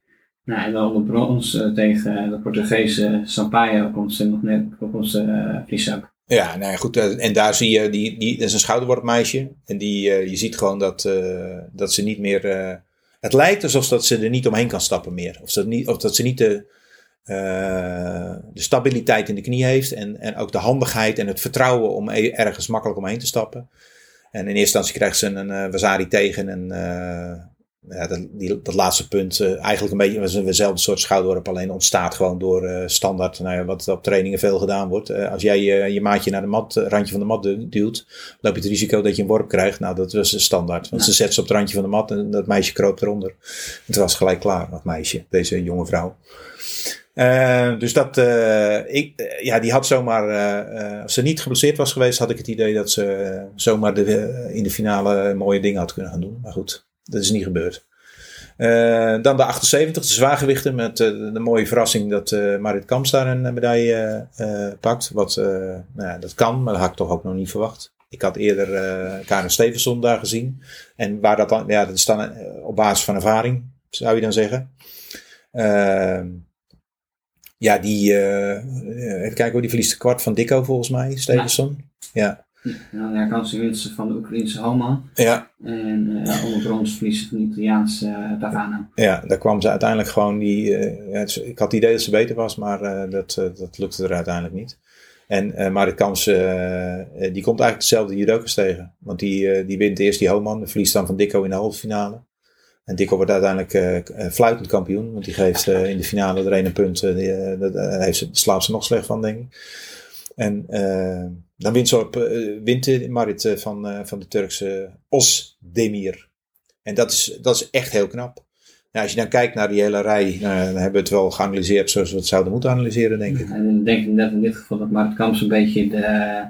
Nou, en dan de brons eh, tegen de Portugese Sampaio komt ze nog net komt ze uh, verlies ook. ja nou ja, goed. eh, En daar zie je, die, die, dat is een schouderworpmeisje. En die, eh, je ziet gewoon dat, eh, dat ze niet meer... eh, het lijkt alsof dat ze er niet omheen kan stappen meer. Of dat, niet, of dat ze niet de, eh, de stabiliteit in de knie heeft. En, en ook de handigheid en het vertrouwen om e- ergens makkelijk omheen te stappen. En in eerste instantie krijgt ze een eh Wazari tegen. En eh, ja, dat, die, dat laatste punt, eh, eigenlijk een beetje eenzelfde soort schouderworp. Alleen ontstaat gewoon door eh, standaard, nou ja, wat op trainingen veel gedaan wordt. Eh, als jij eh, je maatje naar de mat, eh, randje van de mat du- duwt, loop je het risico dat je een worp krijgt. Nou, dat was standaard. Want Ja. ze zet ze op het randje van de mat en dat meisje kroop eronder. Het was gelijk klaar, dat meisje, deze jonge vrouw. Eh, dus dat, eh, ik, eh, ja, die had zomaar, als ze niet geblesseerd was geweest, had ik het idee dat ze zomaar de, in de finale mooie dingen had kunnen gaan doen. Maar goed, dat is niet gebeurd. Dan de 78, de zwaargewichten, met de mooie verrassing dat Marit Kamps daar een medaille pakt. Wat, nou ja, dat kan, maar dat had ik toch ook nog niet verwacht. Ik had eerder Karen Stevenson daar gezien. En waar dat dan, ja, dat is dan op basis van ervaring, zou je dan zeggen. Ehm ja, die, eh, eh, even kijken hoor, die verliest een kwart van Dikko volgens mij, Stevenson. Ja, Nou, daar kan ze winsten van de Oekraïnse Homan. ja, En eh onder brons verliezen van de Italiaanse uh, Tavano. ja, daar kwam ze uiteindelijk gewoon die. ja, ik had het idee dat ze beter was, maar dat, dat lukte er uiteindelijk niet. En uh, Marit Kams, uh, die komt eigenlijk dezelfde judokas tegen. Want die, uh, die wint eerst die Homan, verliest dan van Dikko in de halve finale. En Dikko wordt uiteindelijk uh, fluitend kampioen, want die geeft uh, in de finale er een punt. Uh, die, daar heeft ze, slaapt ze nog slecht van, denk ik. En dan wint, ze op, wint Marit van, van de Turkse Osdemir. En dat is, dat is echt heel knap. Nou, als je dan kijkt naar die hele rij, uh, dan hebben we het wel geanalyseerd zoals we het zouden moeten analyseren, denk ik. En ik denk net in dit geval dat Marit Kamps een beetje de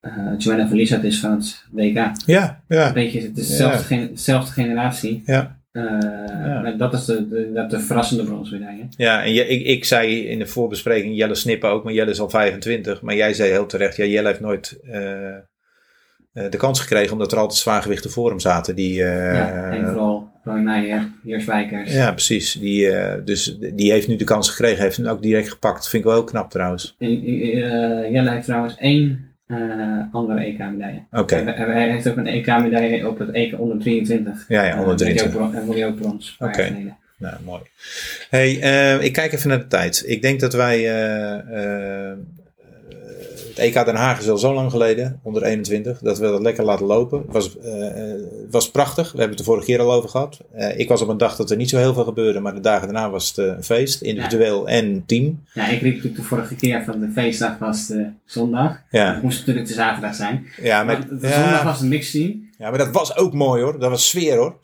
uh, Joanna Verliesat is van het WK. Ja, ja. Een beetje, het is dezelfde, ja. gen generatie. Ja. Uh, ja. Dat is de, de, de, de verrassende bronsmedaille. Ja, en je, ik, ik zei in de voorbespreking Jelle Snippen ook, maar Jelle is al 25. Maar jij zei heel terecht, ja, Jelle heeft nooit uh, uh, de kans gekregen omdat er altijd zwaargewichten voor hem zaten. Die, uh, ja, en vooral Roy Meijer, Jers Wijkers. Ja, precies. Die, uh, dus die heeft nu de kans gekregen, heeft hem ook direct gepakt. Vind ik wel heel knap trouwens. En, Jelle heeft trouwens één uh, andere EK-medaille. Oké. Okay. Hij, hij, heeft ook een EK-medaille op het EK onder 23. Ja, ja, onder 23. En ook brons. Oké. Okay. Nou, mooi. Hey, uh, ik kijk even naar de tijd. Ik denk dat wij. Uh, het EK Den Haag is al zo lang geleden, onder 21, dat we dat lekker laten lopen. Het was, was prachtig. We hebben het de vorige keer al over gehad. ik was op een dag dat er niet zo heel veel gebeurde, maar de dagen daarna was het een feest, individueel ja. en team. Ja, ik riep natuurlijk de vorige keer van de feestdag was de zondag. Ja. Het moest natuurlijk de zaterdag zijn. Ja, maar, maar de zondag was een mixteam. Ja, maar dat was ook mooi hoor. Dat was sfeer hoor.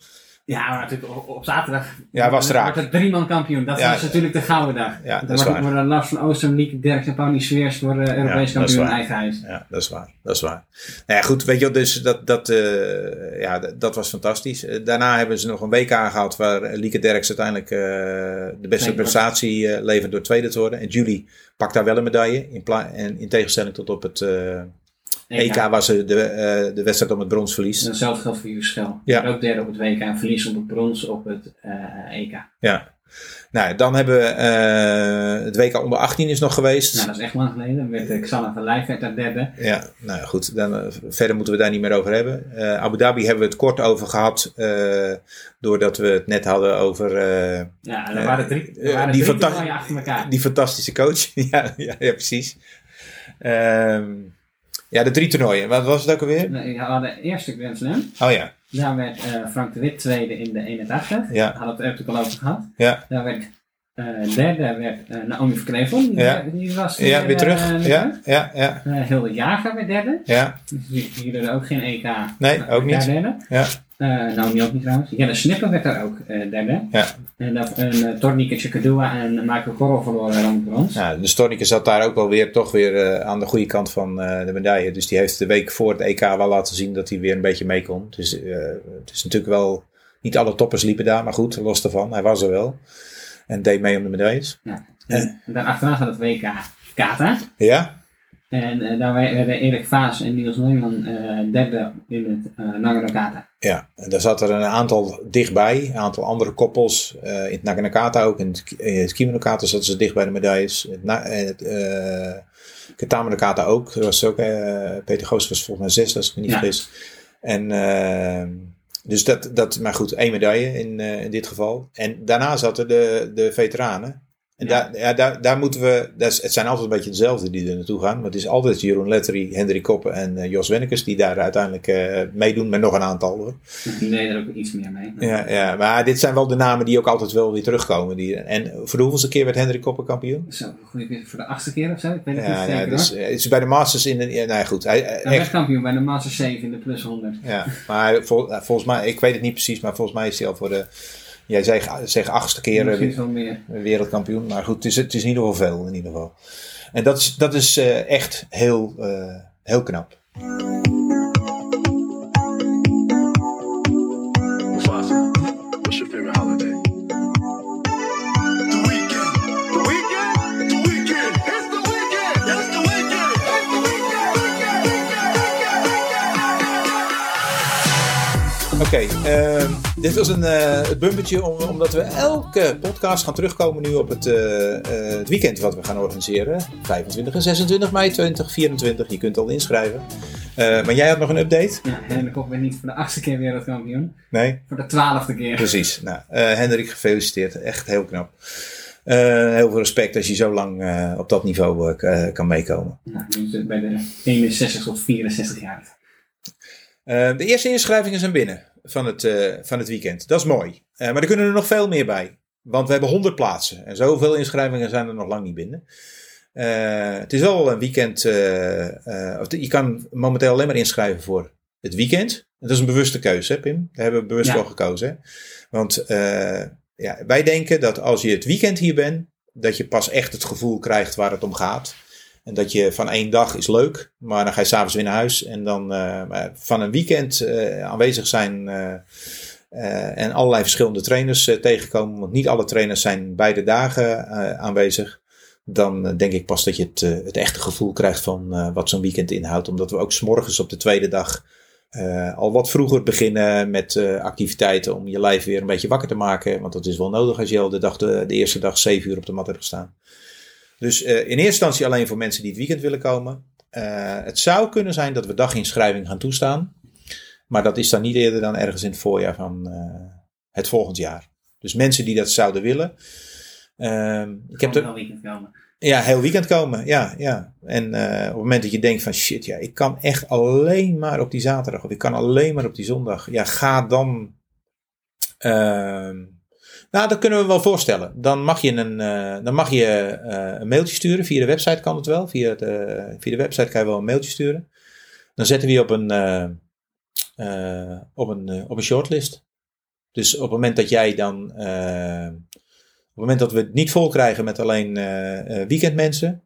Ja, maar natuurlijk op, op zaterdag Ja, was raak. wordt het drie man kampioen. Dat Ja, was natuurlijk de gouden dag. Ja, Dan dat is waar. worden Lars van Oosten, Lieke Derks en Pauli Sveers worden Ja, Europees is kampioen in eigen huis. Ja, dat is waar. Dat is waar. Nou ja, goed, weet je wel, dus dat, dat, eh, ja, dat, dat was fantastisch. Eh, daarna hebben ze nog een WK gehad waar Lieke Derks uiteindelijk de beste prestatie levert door tweede te worden. En Julie pakt daar wel een medaille. In, en in tegenstelling tot op het EK ze de, eh, de wedstrijd om het brons verliest. En hetzelfde geldt voor Juschel. Ja. Ook derde op het WK en verlies op het brons op het eh, EK. Ja. Nou, dan hebben we eh, het WK onder 18 is nog geweest. Nou, dat is echt lang geleden. Uh, Xana van werd daar derde. Ja, nou goed. Dan, verder moeten we daar niet meer over hebben. Abu Dhabi hebben we het kort over gehad. eh, doordat we het net hadden over Ja, en er waren drie, er waren die drie achter elkaar. die fantastische coach. ja, ja, ja, precies. Ehm, ja, de drie toernooien. Wat was het ook alweer? We hadden de eerste Grand Slam. Oh ja, Daar werd eh, Frank de Wit tweede in de 81. Ja. We het natuurlijk al over gehad. ja, Daar werd eh, derde werd eh, Naomi Verknevel. Ja. die was ja, weer terug. eh, Ja, ja, ja, Eh, Hilde Jager werd derde. ja, Dus die, die er ook geen EK. Nee, ook niet. Derde. ja, Eh Naomi ook niet trouwens. Jelle Snipper werd daar ook eh, derde. ja. En, dat, en uh, Tornike Chikadua en Michael Korrel verloren dan de brons. Nou, de Stornike zat daar ook wel weer toch weer eh, aan de goede kant van eh, de medaille. Dus die heeft de week voor het EK wel laten zien dat hij weer een beetje mee kon. Dus eh, het is natuurlijk wel... Niet alle toppers liepen daar, maar goed, los daarvan. Hij was er wel. En deed mee om de medailles. Ja. En daarachteraan gaat het WK Kata. Ja? En eh, daar werden Erik Vaas en Niels Neumann eh, derde in het uh, Nagano Kata. Ja, en daar zat er een aantal dichtbij. Een aantal andere koppels. eh, in het Naganakata ook. In het, in het Kimono-kata zaten ze dicht bij de medailles. Het, na- en het uh, Katama-kata ook. Er was ook eh, Peter Goos was volgens mij zes, als ik me niet Ja. vergis. En... eh, dus dat, dat, maar goed, één medaille in, uh, in dit geval. En daarna zaten de, de veteranen. En Ja. daar, ja, daar, daar moeten we, dat is, het zijn altijd een beetje dezelfde die er naartoe gaan. Maar het is altijd Jeroen Lettery, Hendrik Koppen en uh, Jos Wennekes die daar uiteindelijk uh, meedoen met nog een aantal hoor. Die deden er ook iets meer mee. Ja, ja, maar dit zijn wel de namen die ook altijd wel weer terugkomen. Die, en voor de hoeveelste keer werd Hendrik Koppen kampioen? Zo, goed, voor de achtste keer of zo? Ik weet het Ja, niet ja, dus, het is bij de Masters in de. Ja, nou goed. Hij, werd kampioen bij de Master 7 in de plus 100. ja, maar vol, volgens mij, ik weet het niet precies, maar volgens mij is hij al voor de. Jij zegt, zeg achtste keer eh, wereldkampioen. Maar goed, het is, het is in ieder geval veel in ieder geval. En dat is, dat is uh, echt heel, uh, heel knap. Oké, okay, uh, dit was een, uh, het bumpertje om, omdat we elke podcast gaan terugkomen nu op het, uh, het weekend wat we gaan organiseren. 25 en 26 mei 2024. Je kunt al inschrijven. Maar jij had nog een update? Ja, Hendrik Kop werd niet voor de achtste keer wereldkampioen. Nee? Voor de twaalfde keer. Precies. Nou, Hendrik, gefeliciteerd. Echt heel knap. heel veel respect als je zo lang op dat niveau kan meekomen. Nou, bij de 61 tot 64 jaar. De eerste inschrijvingen zijn binnen van het, uh, van het weekend. Dat is mooi. Uh, maar er kunnen er nog veel meer bij. Want we hebben 100 plaatsen. En zoveel inschrijvingen zijn er nog lang niet binnen. Uh, het is wel een weekend. je kan momenteel alleen maar inschrijven voor het weekend. En dat is een bewuste keuze, hè, Pim? Daar hebben we bewust Ja. voor gekozen. Hè? Want ja, wij denken dat als je het weekend hier bent, dat je pas echt het gevoel krijgt waar het om gaat. En dat je van één dag is leuk, maar dan ga je s'avonds weer naar huis. En dan uh, van een weekend uh, aanwezig zijn uh, en allerlei verschillende trainers tegenkomen. Want niet alle trainers zijn beide dagen aanwezig. Dan denk ik pas dat je het, het echte gevoel krijgt van wat zo'n weekend inhoudt. Omdat we ook s'morgens op de tweede dag al wat vroeger beginnen met activiteiten om je lijf weer een beetje wakker te maken. Want dat is wel nodig als je al de, dag, de, de eerste dag zeven uur op de mat hebt gestaan. Dus uh, in eerste instantie alleen voor mensen die het weekend willen komen. Uh, het zou kunnen zijn dat we daginschrijving gaan toestaan. Maar dat is dan niet eerder dan ergens in het voorjaar van uh, het volgend jaar. Dus mensen die dat zouden willen. Ehm, ik heb er... heel weekend komen. Ja, heel weekend komen. Ja, ja. En op het moment dat je denkt van shit, ja, ik kan echt alleen maar op die zaterdag. Of ik kan alleen maar op die zondag. Ja, ga dan... ehm, nou, dat kunnen we wel voorstellen. Dan mag je een, uh, dan mag je, uh, een mailtje sturen. Via de website kan het wel. Via de, via de website kan je wel een mailtje sturen. Dan zetten we je op een, op een, op een shortlist. Dus op het moment dat jij dan. eh, op het moment dat we het niet vol krijgen met alleen eh, eh, weekendmensen.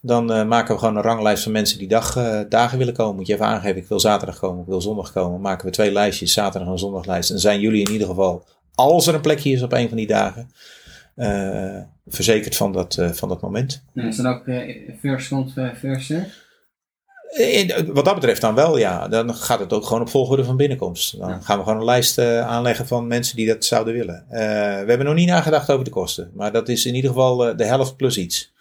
Dan eh, maken we gewoon een ranglijst van mensen die dag, eh, dagen willen komen. Moet je even aangeven, ik wil zaterdag komen, ik wil zondag komen. Maken we twee lijstjes, zaterdag en zondaglijst. En zijn jullie in ieder geval, als er een plekje is op een van die dagen, eh, verzekerd van dat, eh, van dat moment. Nou, is dat ook first komt, eh, first serve? Eh, Wat dat betreft dan wel, ja. Dan gaat het ook gewoon op volgorde van binnenkomst. Dan Ja. gaan we gewoon een lijst aanleggen van mensen die dat zouden willen. We hebben nog niet nagedacht over de kosten. Maar dat is in ieder geval de helft plus iets.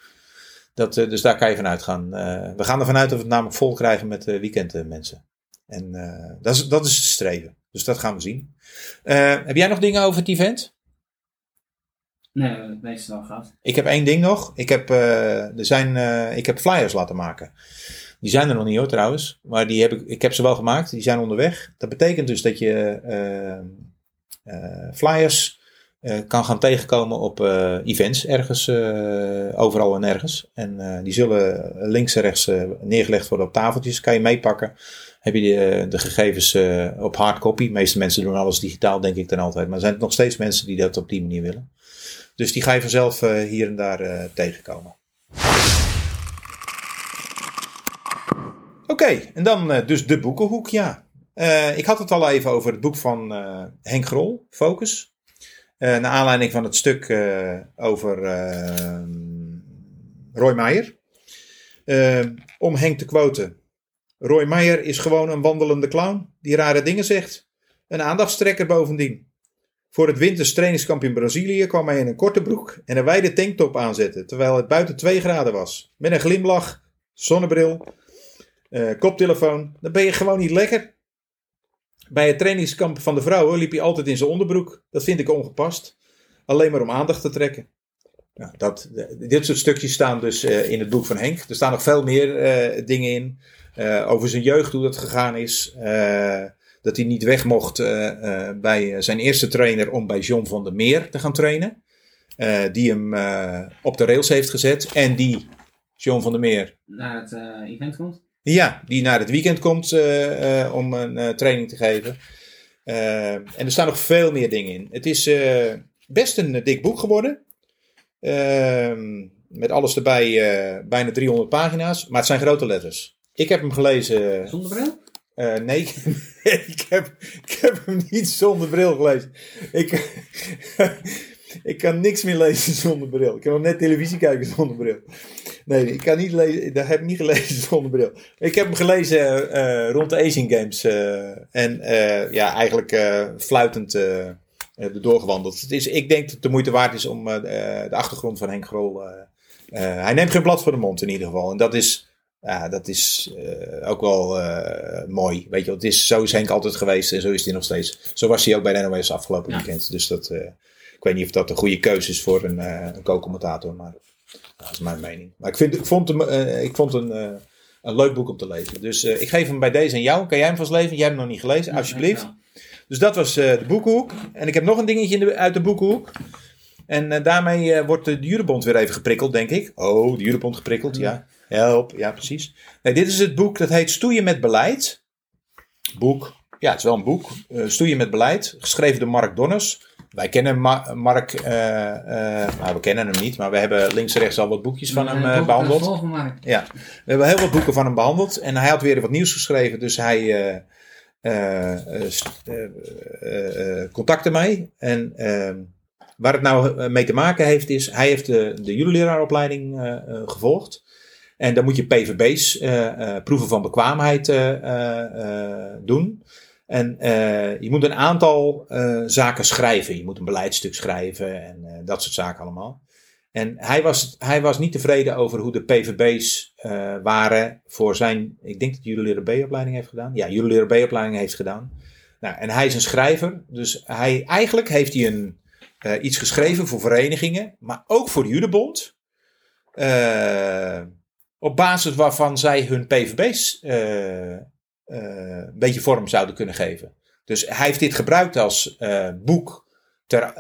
Dat, dus daar kan je van uitgaan. We gaan ervan uit dat we het namelijk vol krijgen met weekendmensen. En dat, is, dat is het streven. Dus dat gaan we zien. Eh, heb jij nog dingen over het event? Nee, het meeste al gehad. Ik heb één ding nog. Ik heb, eh, er zijn, eh, ik heb flyers laten maken. Die zijn er nog niet hoor trouwens. Maar die heb ik, ik heb ze wel gemaakt. Die zijn onderweg. Dat betekent dus dat je flyers kan gaan tegenkomen op events ergens, overal en ergens. En die zullen links en rechts neergelegd worden op tafeltjes. Kan je meepakken. Heb je de, de gegevens eh, op hardcopy. De meeste mensen doen alles digitaal denk ik dan altijd. Maar er zijn nog steeds mensen die dat op die manier willen. Dus die ga je vanzelf eh, hier en daar eh, tegenkomen. Oké, en dan eh, dus de boekenhoek, ja. Eh, ik had het al even over het boek van eh, Henk Grol, Focus. Eh naar aanleiding van het stuk eh, over eh, Roy Meijer. Eh, om Henk te quoten. Roy Meijer is gewoon een wandelende clown die rare dingen zegt. Een aandachtstrekker bovendien. Voor het winters trainingskamp in Brazilië kwam hij in een korte broek en een wijde tanktop aanzetten, terwijl het buiten 2 graden was. Met een glimlach, zonnebril, eh, koptelefoon. Dan ben je gewoon niet lekker. Bij het trainingskamp van de vrouwen liep hij altijd in zijn onderbroek. Dat vind ik ongepast. Alleen maar om aandacht te trekken. Nou, dat, dit soort stukjes staan dus eh, in het boek van Henk. Er staan nog veel meer eh, dingen in. Eh, over zijn jeugd, hoe dat gegaan is. eh, dat hij niet weg mocht eh, bij zijn eerste trainer om bij John van der Meer te gaan trainen. Die hem op de rails heeft gezet. En die, John van der Meer, Naar het event komt. ja, die naar het weekend komt om een training te geven. En er staan nog veel meer dingen in. Het is best een dik boek geworden. Ehm, met alles erbij, bijna 300 pagina's. Maar het zijn grote letters. Ik heb hem gelezen. Zonder bril? eh, nee, ik, heb, ik heb hem niet zonder bril gelezen. Ik, ik kan niks meer lezen zonder bril. Ik kan nog net televisie kijken zonder bril. Nee, ik kan niet lezen. Dat heb ik niet gelezen zonder bril. Ik heb hem gelezen eh, rond de Asian Games. eh, en ja, eigenlijk fluitend eh eh, erdoor gewandeld. Het is, ik denk dat het de moeite waard is om de- achtergrond van Henk Grol. hij neemt geen blad voor de mond in ieder geval. En dat is, ja, dat is eh, ook wel eh, mooi. Weet je, het is, zo is Henk altijd geweest en zo is hij nog steeds. Zo was hij ook bij de NOS afgelopen Ja. weekend. Dus dat, eh, ik weet niet of dat een goede keuze is voor een, een co-commentator. Maar dat is mijn mening. Maar ik, vind, ik vond hem, ik vond een, een leuk boek om te lezen. Dus ik geef hem bij deze aan jou. Kan jij hem vast lezen? Jij hebt hem nog niet gelezen, alsjeblieft. Dus dat was de boekenhoek. En ik heb nog een dingetje in de, uit de boekenhoek. En daarmee wordt de Jurebond weer even geprikkeld, denk ik. Oh, de Jurebond geprikkeld, ja. Help, ja, precies. Nee, dit is het boek, dat heet Stoeien met Beleid. Boek, ja, het is wel een boek. Eh, Stoeien met Beleid, geschreven door Mark Donners. Wij kennen Ma- Mark, eh, eh, nou, we kennen hem niet, maar we hebben links en rechts al wat boekjes van hem Eh, eh, behandeld. eh. Ja, we hebben heel wat boeken van hem behandeld. En hij had weer wat nieuws geschreven. Dus hij contacte mij. En ehm, waar het nou mee te maken heeft is... Hij heeft de, de juleleraaropleiding eh, gevolgd. En dan moet je PVB's, eh, eh, proeven van bekwaamheid, eh, doen. En je moet een aantal zaken schrijven. Je moet een beleidstuk schrijven en dat soort zaken allemaal. En hij was, hij was niet tevreden over hoe de PVB's waren voor zijn. Ik denk dat Juliere B-opleiding heeft gedaan. Ja, Juliere B-opleiding heeft gedaan. Nou, en hij is een schrijver. Dus hij, eigenlijk heeft hij een, iets geschreven voor verenigingen, maar ook voor de Judebond. Op basis waarvan zij hun PVB's eh, eh, een beetje vorm zouden kunnen geven. Dus hij heeft dit gebruikt als eh, boek ter,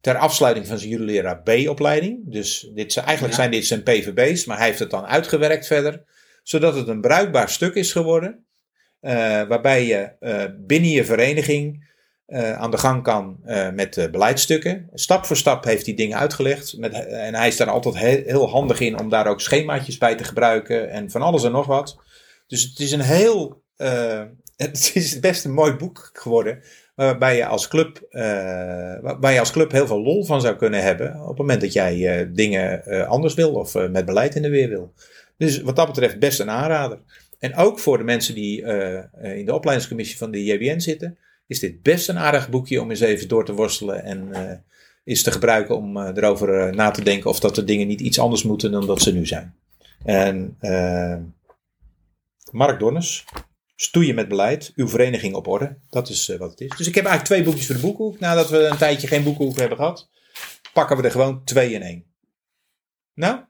ter afsluiting van zijn jurileraar B-opleiding. Dus dit, zijn- eigenlijk Ja. zijn dit zijn PVB's, maar hij heeft het dan uitgewerkt verder. Zodat het een bruikbaar stuk is geworden. waarbij je binnen je vereniging eh, aan de gang kan eh, met eh, beleidsstukken. Stap voor stap heeft hij dingen uitgelegd. Met, en hij is daar altijd he- heel handig in om daar ook schemaatjes bij te gebruiken en van alles en nog wat. Dus het is een heel. eh, het is best een mooi boek geworden. Waarbij je als club, waarbij je als club heel veel lol van zou kunnen hebben. Op het moment dat jij dingen anders wil of met beleid in de weer wil. Dus wat dat betreft best een aanrader. En ook voor de mensen die in de opleidingscommissie van de JBN zitten, is dit best een aardig boekje om eens even door te worstelen en eh eens te gebruiken om eh, erover eh, na te denken of dat de dingen niet iets anders moeten dan dat ze nu zijn. En Mark Donnes, Stoeien met beleid, uw vereniging op orde. Dat is wat het is. Dus ik heb eigenlijk twee boekjes voor de boekhoek. Nadat we een tijdje geen boekhoek hebben gehad, pakken we er gewoon twee in één. Nou,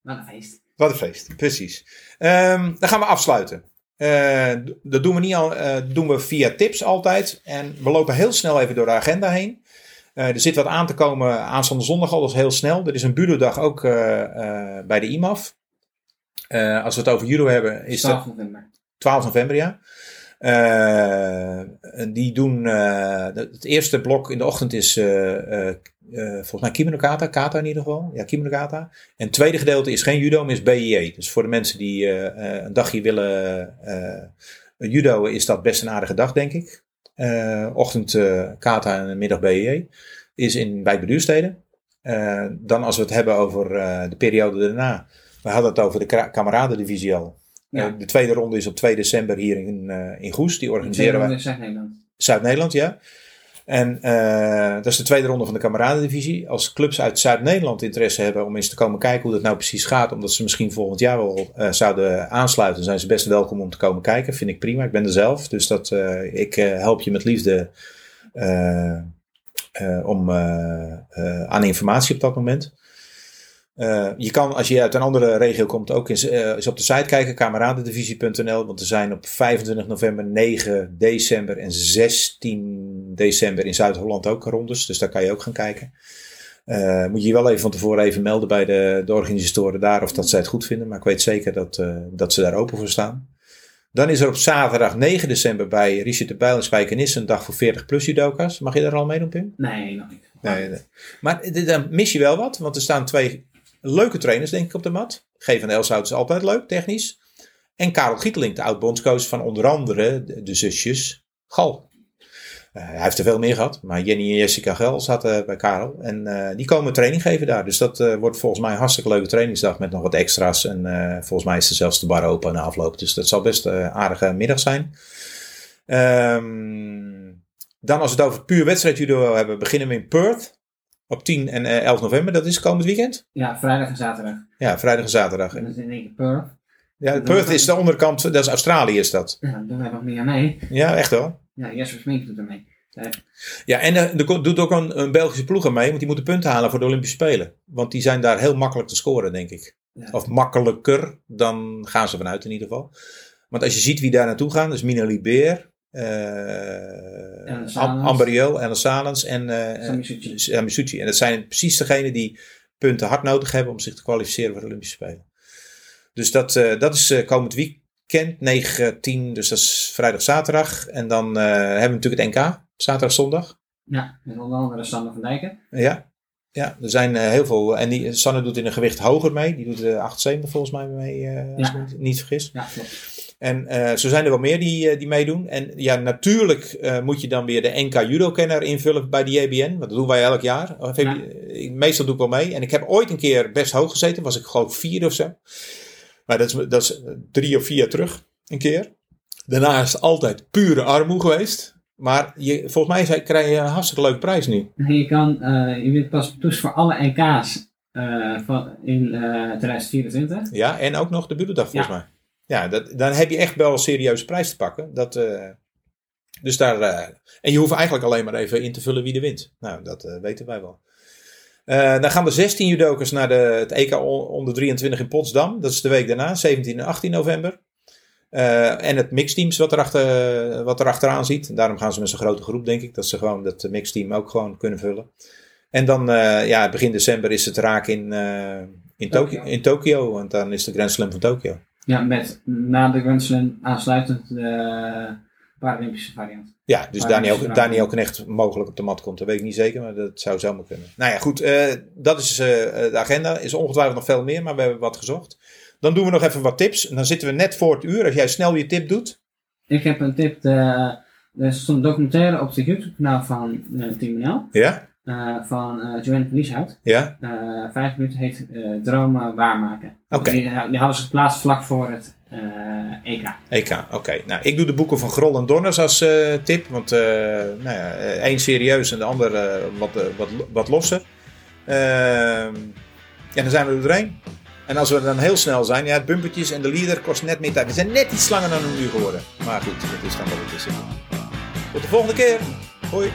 Wat een feest. wat een feest, precies. Ehm, dan gaan we afsluiten. Eh, dat doen we, niet al, eh, doen we via tips altijd. En we lopen heel snel even door de agenda heen. Eh, er zit wat aan te komen aanstaande zondag al, dat is heel snel. Er is een budo-dag ook bij de IMAF. Als we het over judo hebben, is dat 12 november. 12 november, ja. En die doen. het eerste blok in de ochtend is. Eh, volgens mij Kimono Kata, Kata in ieder geval. Ja, Kimono Kata. En het tweede gedeelte is geen judo, maar is BJJ. Dus voor de mensen die eh, eh, een dagje willen judo, is dat best een aardige dag, denk ik. Ochtend Kata en middag BJJ. Is in. Eh, dan als we het hebben over de periode daarna. We hadden het over de kameradendivisie al. Ja. De tweede ronde is op 2 december hier in, in Goes. Die organiseren is Zuid-Nederland. Zuid-Nederland, ja. En eh, dat is de tweede ronde van de kameradendivisie. Als clubs uit Zuid-Nederland interesse hebben om eens te komen kijken hoe dat nou precies gaat, omdat ze misschien volgend jaar wel eh, zouden aansluiten, zijn ze best welkom om te komen kijken. Vind ik prima. Ik ben er zelf, dus dat, eh, ik help je met liefde om, aan informatie op dat moment. Eh, je kan, als je uit een andere regio komt, ook eens, eh, eens op de site kijken, kameradendivisie.nl. Want er zijn op 25 november, 9 december en 16 december in Zuid-Holland ook rondes. Dus daar kan je ook gaan kijken. Eh, moet je je wel even van tevoren even melden bij de, de organisatoren daar of dat zij het goed vinden. Maar ik weet zeker dat, dat ze daar open voor staan. Dan is er op zaterdag 9 december bij Richard de Bijl in Spijkenisse een dag voor 40 plus judoka's. Mag je daar al meedoen, Pim? Nee, nog niet. Nee, nee. Maar dan mis je wel wat, want er staan twee leuke trainers, denk ik, op de mat. G van Elshout is altijd leuk, technisch. En Karel Gieteling, de oud-bondscoach van onder andere de, zusjes Gal. Eh, hij heeft er veel meer gehad, maar Jenny en Jessica Gel zaten bij Karel. En eh, die komen training geven daar. Dus dat eh, wordt volgens mij een hartstikke leuke trainingsdag met nog wat extra's. En volgens mij is er zelfs de bar open na afloop. Dus dat zal best een aardige middag zijn. Ehm, dan als we het over puur wedstrijd judo hebben, beginnen we in Perth. Op 10 en eh, 11 november, dat is komend weekend. Ja, vrijdag en zaterdag. Ja, vrijdag en zaterdag. En dat is in één keer Perth. Ja, Perth is de onderkant, dat is Australië is dat. Ja, daar doen wij nog meer aan mee. Ja, echt wel. Ja, Jesper Smink doet er mee. Eh, Ja, en eh, er doet ook een, een Belgische ploeg aan mee, want die moeten punten halen voor de Olympische Spelen. Want die zijn daar heel makkelijk te scoren, denk ik. Ja. Of makkelijker, dan gaan ze vanuit in ieder geval. Want als je ziet wie daar naartoe gaan, dus Mina Libeer, eh Ellen Salens. Am- Amberieu, Ellen Salens en eh. Samisuchi. En dat zijn precies degenen die punten hard nodig hebben om zich te kwalificeren voor de Olympische Spelen. Dus dat, eh, dat is eh, komend weekend, 9, 10, dus dat is vrijdag, zaterdag. En dan eh, hebben we natuurlijk het NK, zaterdag, zondag. Ja, met onder andere Sander van Dijken. Ja, ja er zijn eh, heel veel. En die, Sanne doet in een gewicht hoger mee. Die doet de 78 volgens mij mee, eh, als Ja. ik me niet vergis. Ja, klopt. En eh, zo zijn er wel meer die, eh, die meedoen. En ja, natuurlijk eh, moet je dan weer de NK Judo-kenner invullen bij de JBN. Want dat doen wij elk jaar. Meestal doe ik wel mee. En ik heb ooit een keer best hoog gezeten. Was ik geloof vier of zo. Maar dat is, dat is drie of vier jaar terug. Een keer. Daarna is het altijd pure armoe geweest. Maar je, volgens mij krijg je een hartstikke leuke prijs nu. Je kan, je wint pas toes voor alle NK's van, in eh 2024. Ja, en ook nog de buurdag volgens mij. Ja, dat, dan heb je echt wel een serieuze prijs te pakken. Dat, eh, dus daar, eh, en je hoeft eigenlijk alleen maar even in te vullen wie er wint. Nou, dat eh, weten wij wel. Dan gaan de 16 judokers naar de, het EK on- onder 23 in Potsdam. Dat is de week daarna, 17 en 18 november. En het mixteams wat, erachter, wat erachteraan ziet. Daarom gaan ze met zo'n grote groep, denk ik. Dat ze gewoon dat mixteam ook gewoon kunnen vullen. En dan, ja, begin december is het raak in, in, Tokio, Tokio. in Tokio. Want dan is de Grand Slam van Tokio. Ja, met na de Grand Slam aansluitend de Paralympische variant. Ja, dus Daniel, Daniel Knecht mogelijk op de mat komt, dat weet ik niet zeker, maar dat zou zomaar kunnen. Nou ja, goed, eh, dat is eh, de agenda. is ongetwijfeld nog veel meer, maar we hebben wat gezocht. Dan doen we nog even wat tips. En dan zitten we net voor het uur. Als jij snel je tip doet. Ik heb een tip. De, er stond een documentaire op de YouTube-kanaal van uh, Team NL. Ja? Eh, van eh Joanne Verlieshout. Ja? Eh, vijf minuten heet eh, Dromen waarmaken. Oké. Die, die hadden ze geplaatst vlak voor het EK. EK, oké. Nou, ik doe de boeken van Grol en Donners als tip. Want nou ja, één serieus en de ander wat, wat, wat losser. Ehm, en dan zijn we er doorheen. En als we dan heel snel zijn, ja, het bumpertjes en de leader kost net meer tijd. We zijn net iets langer dan een uur geworden. Maar goed, dat is dan wat het is. Tot de volgende keer. Hoi.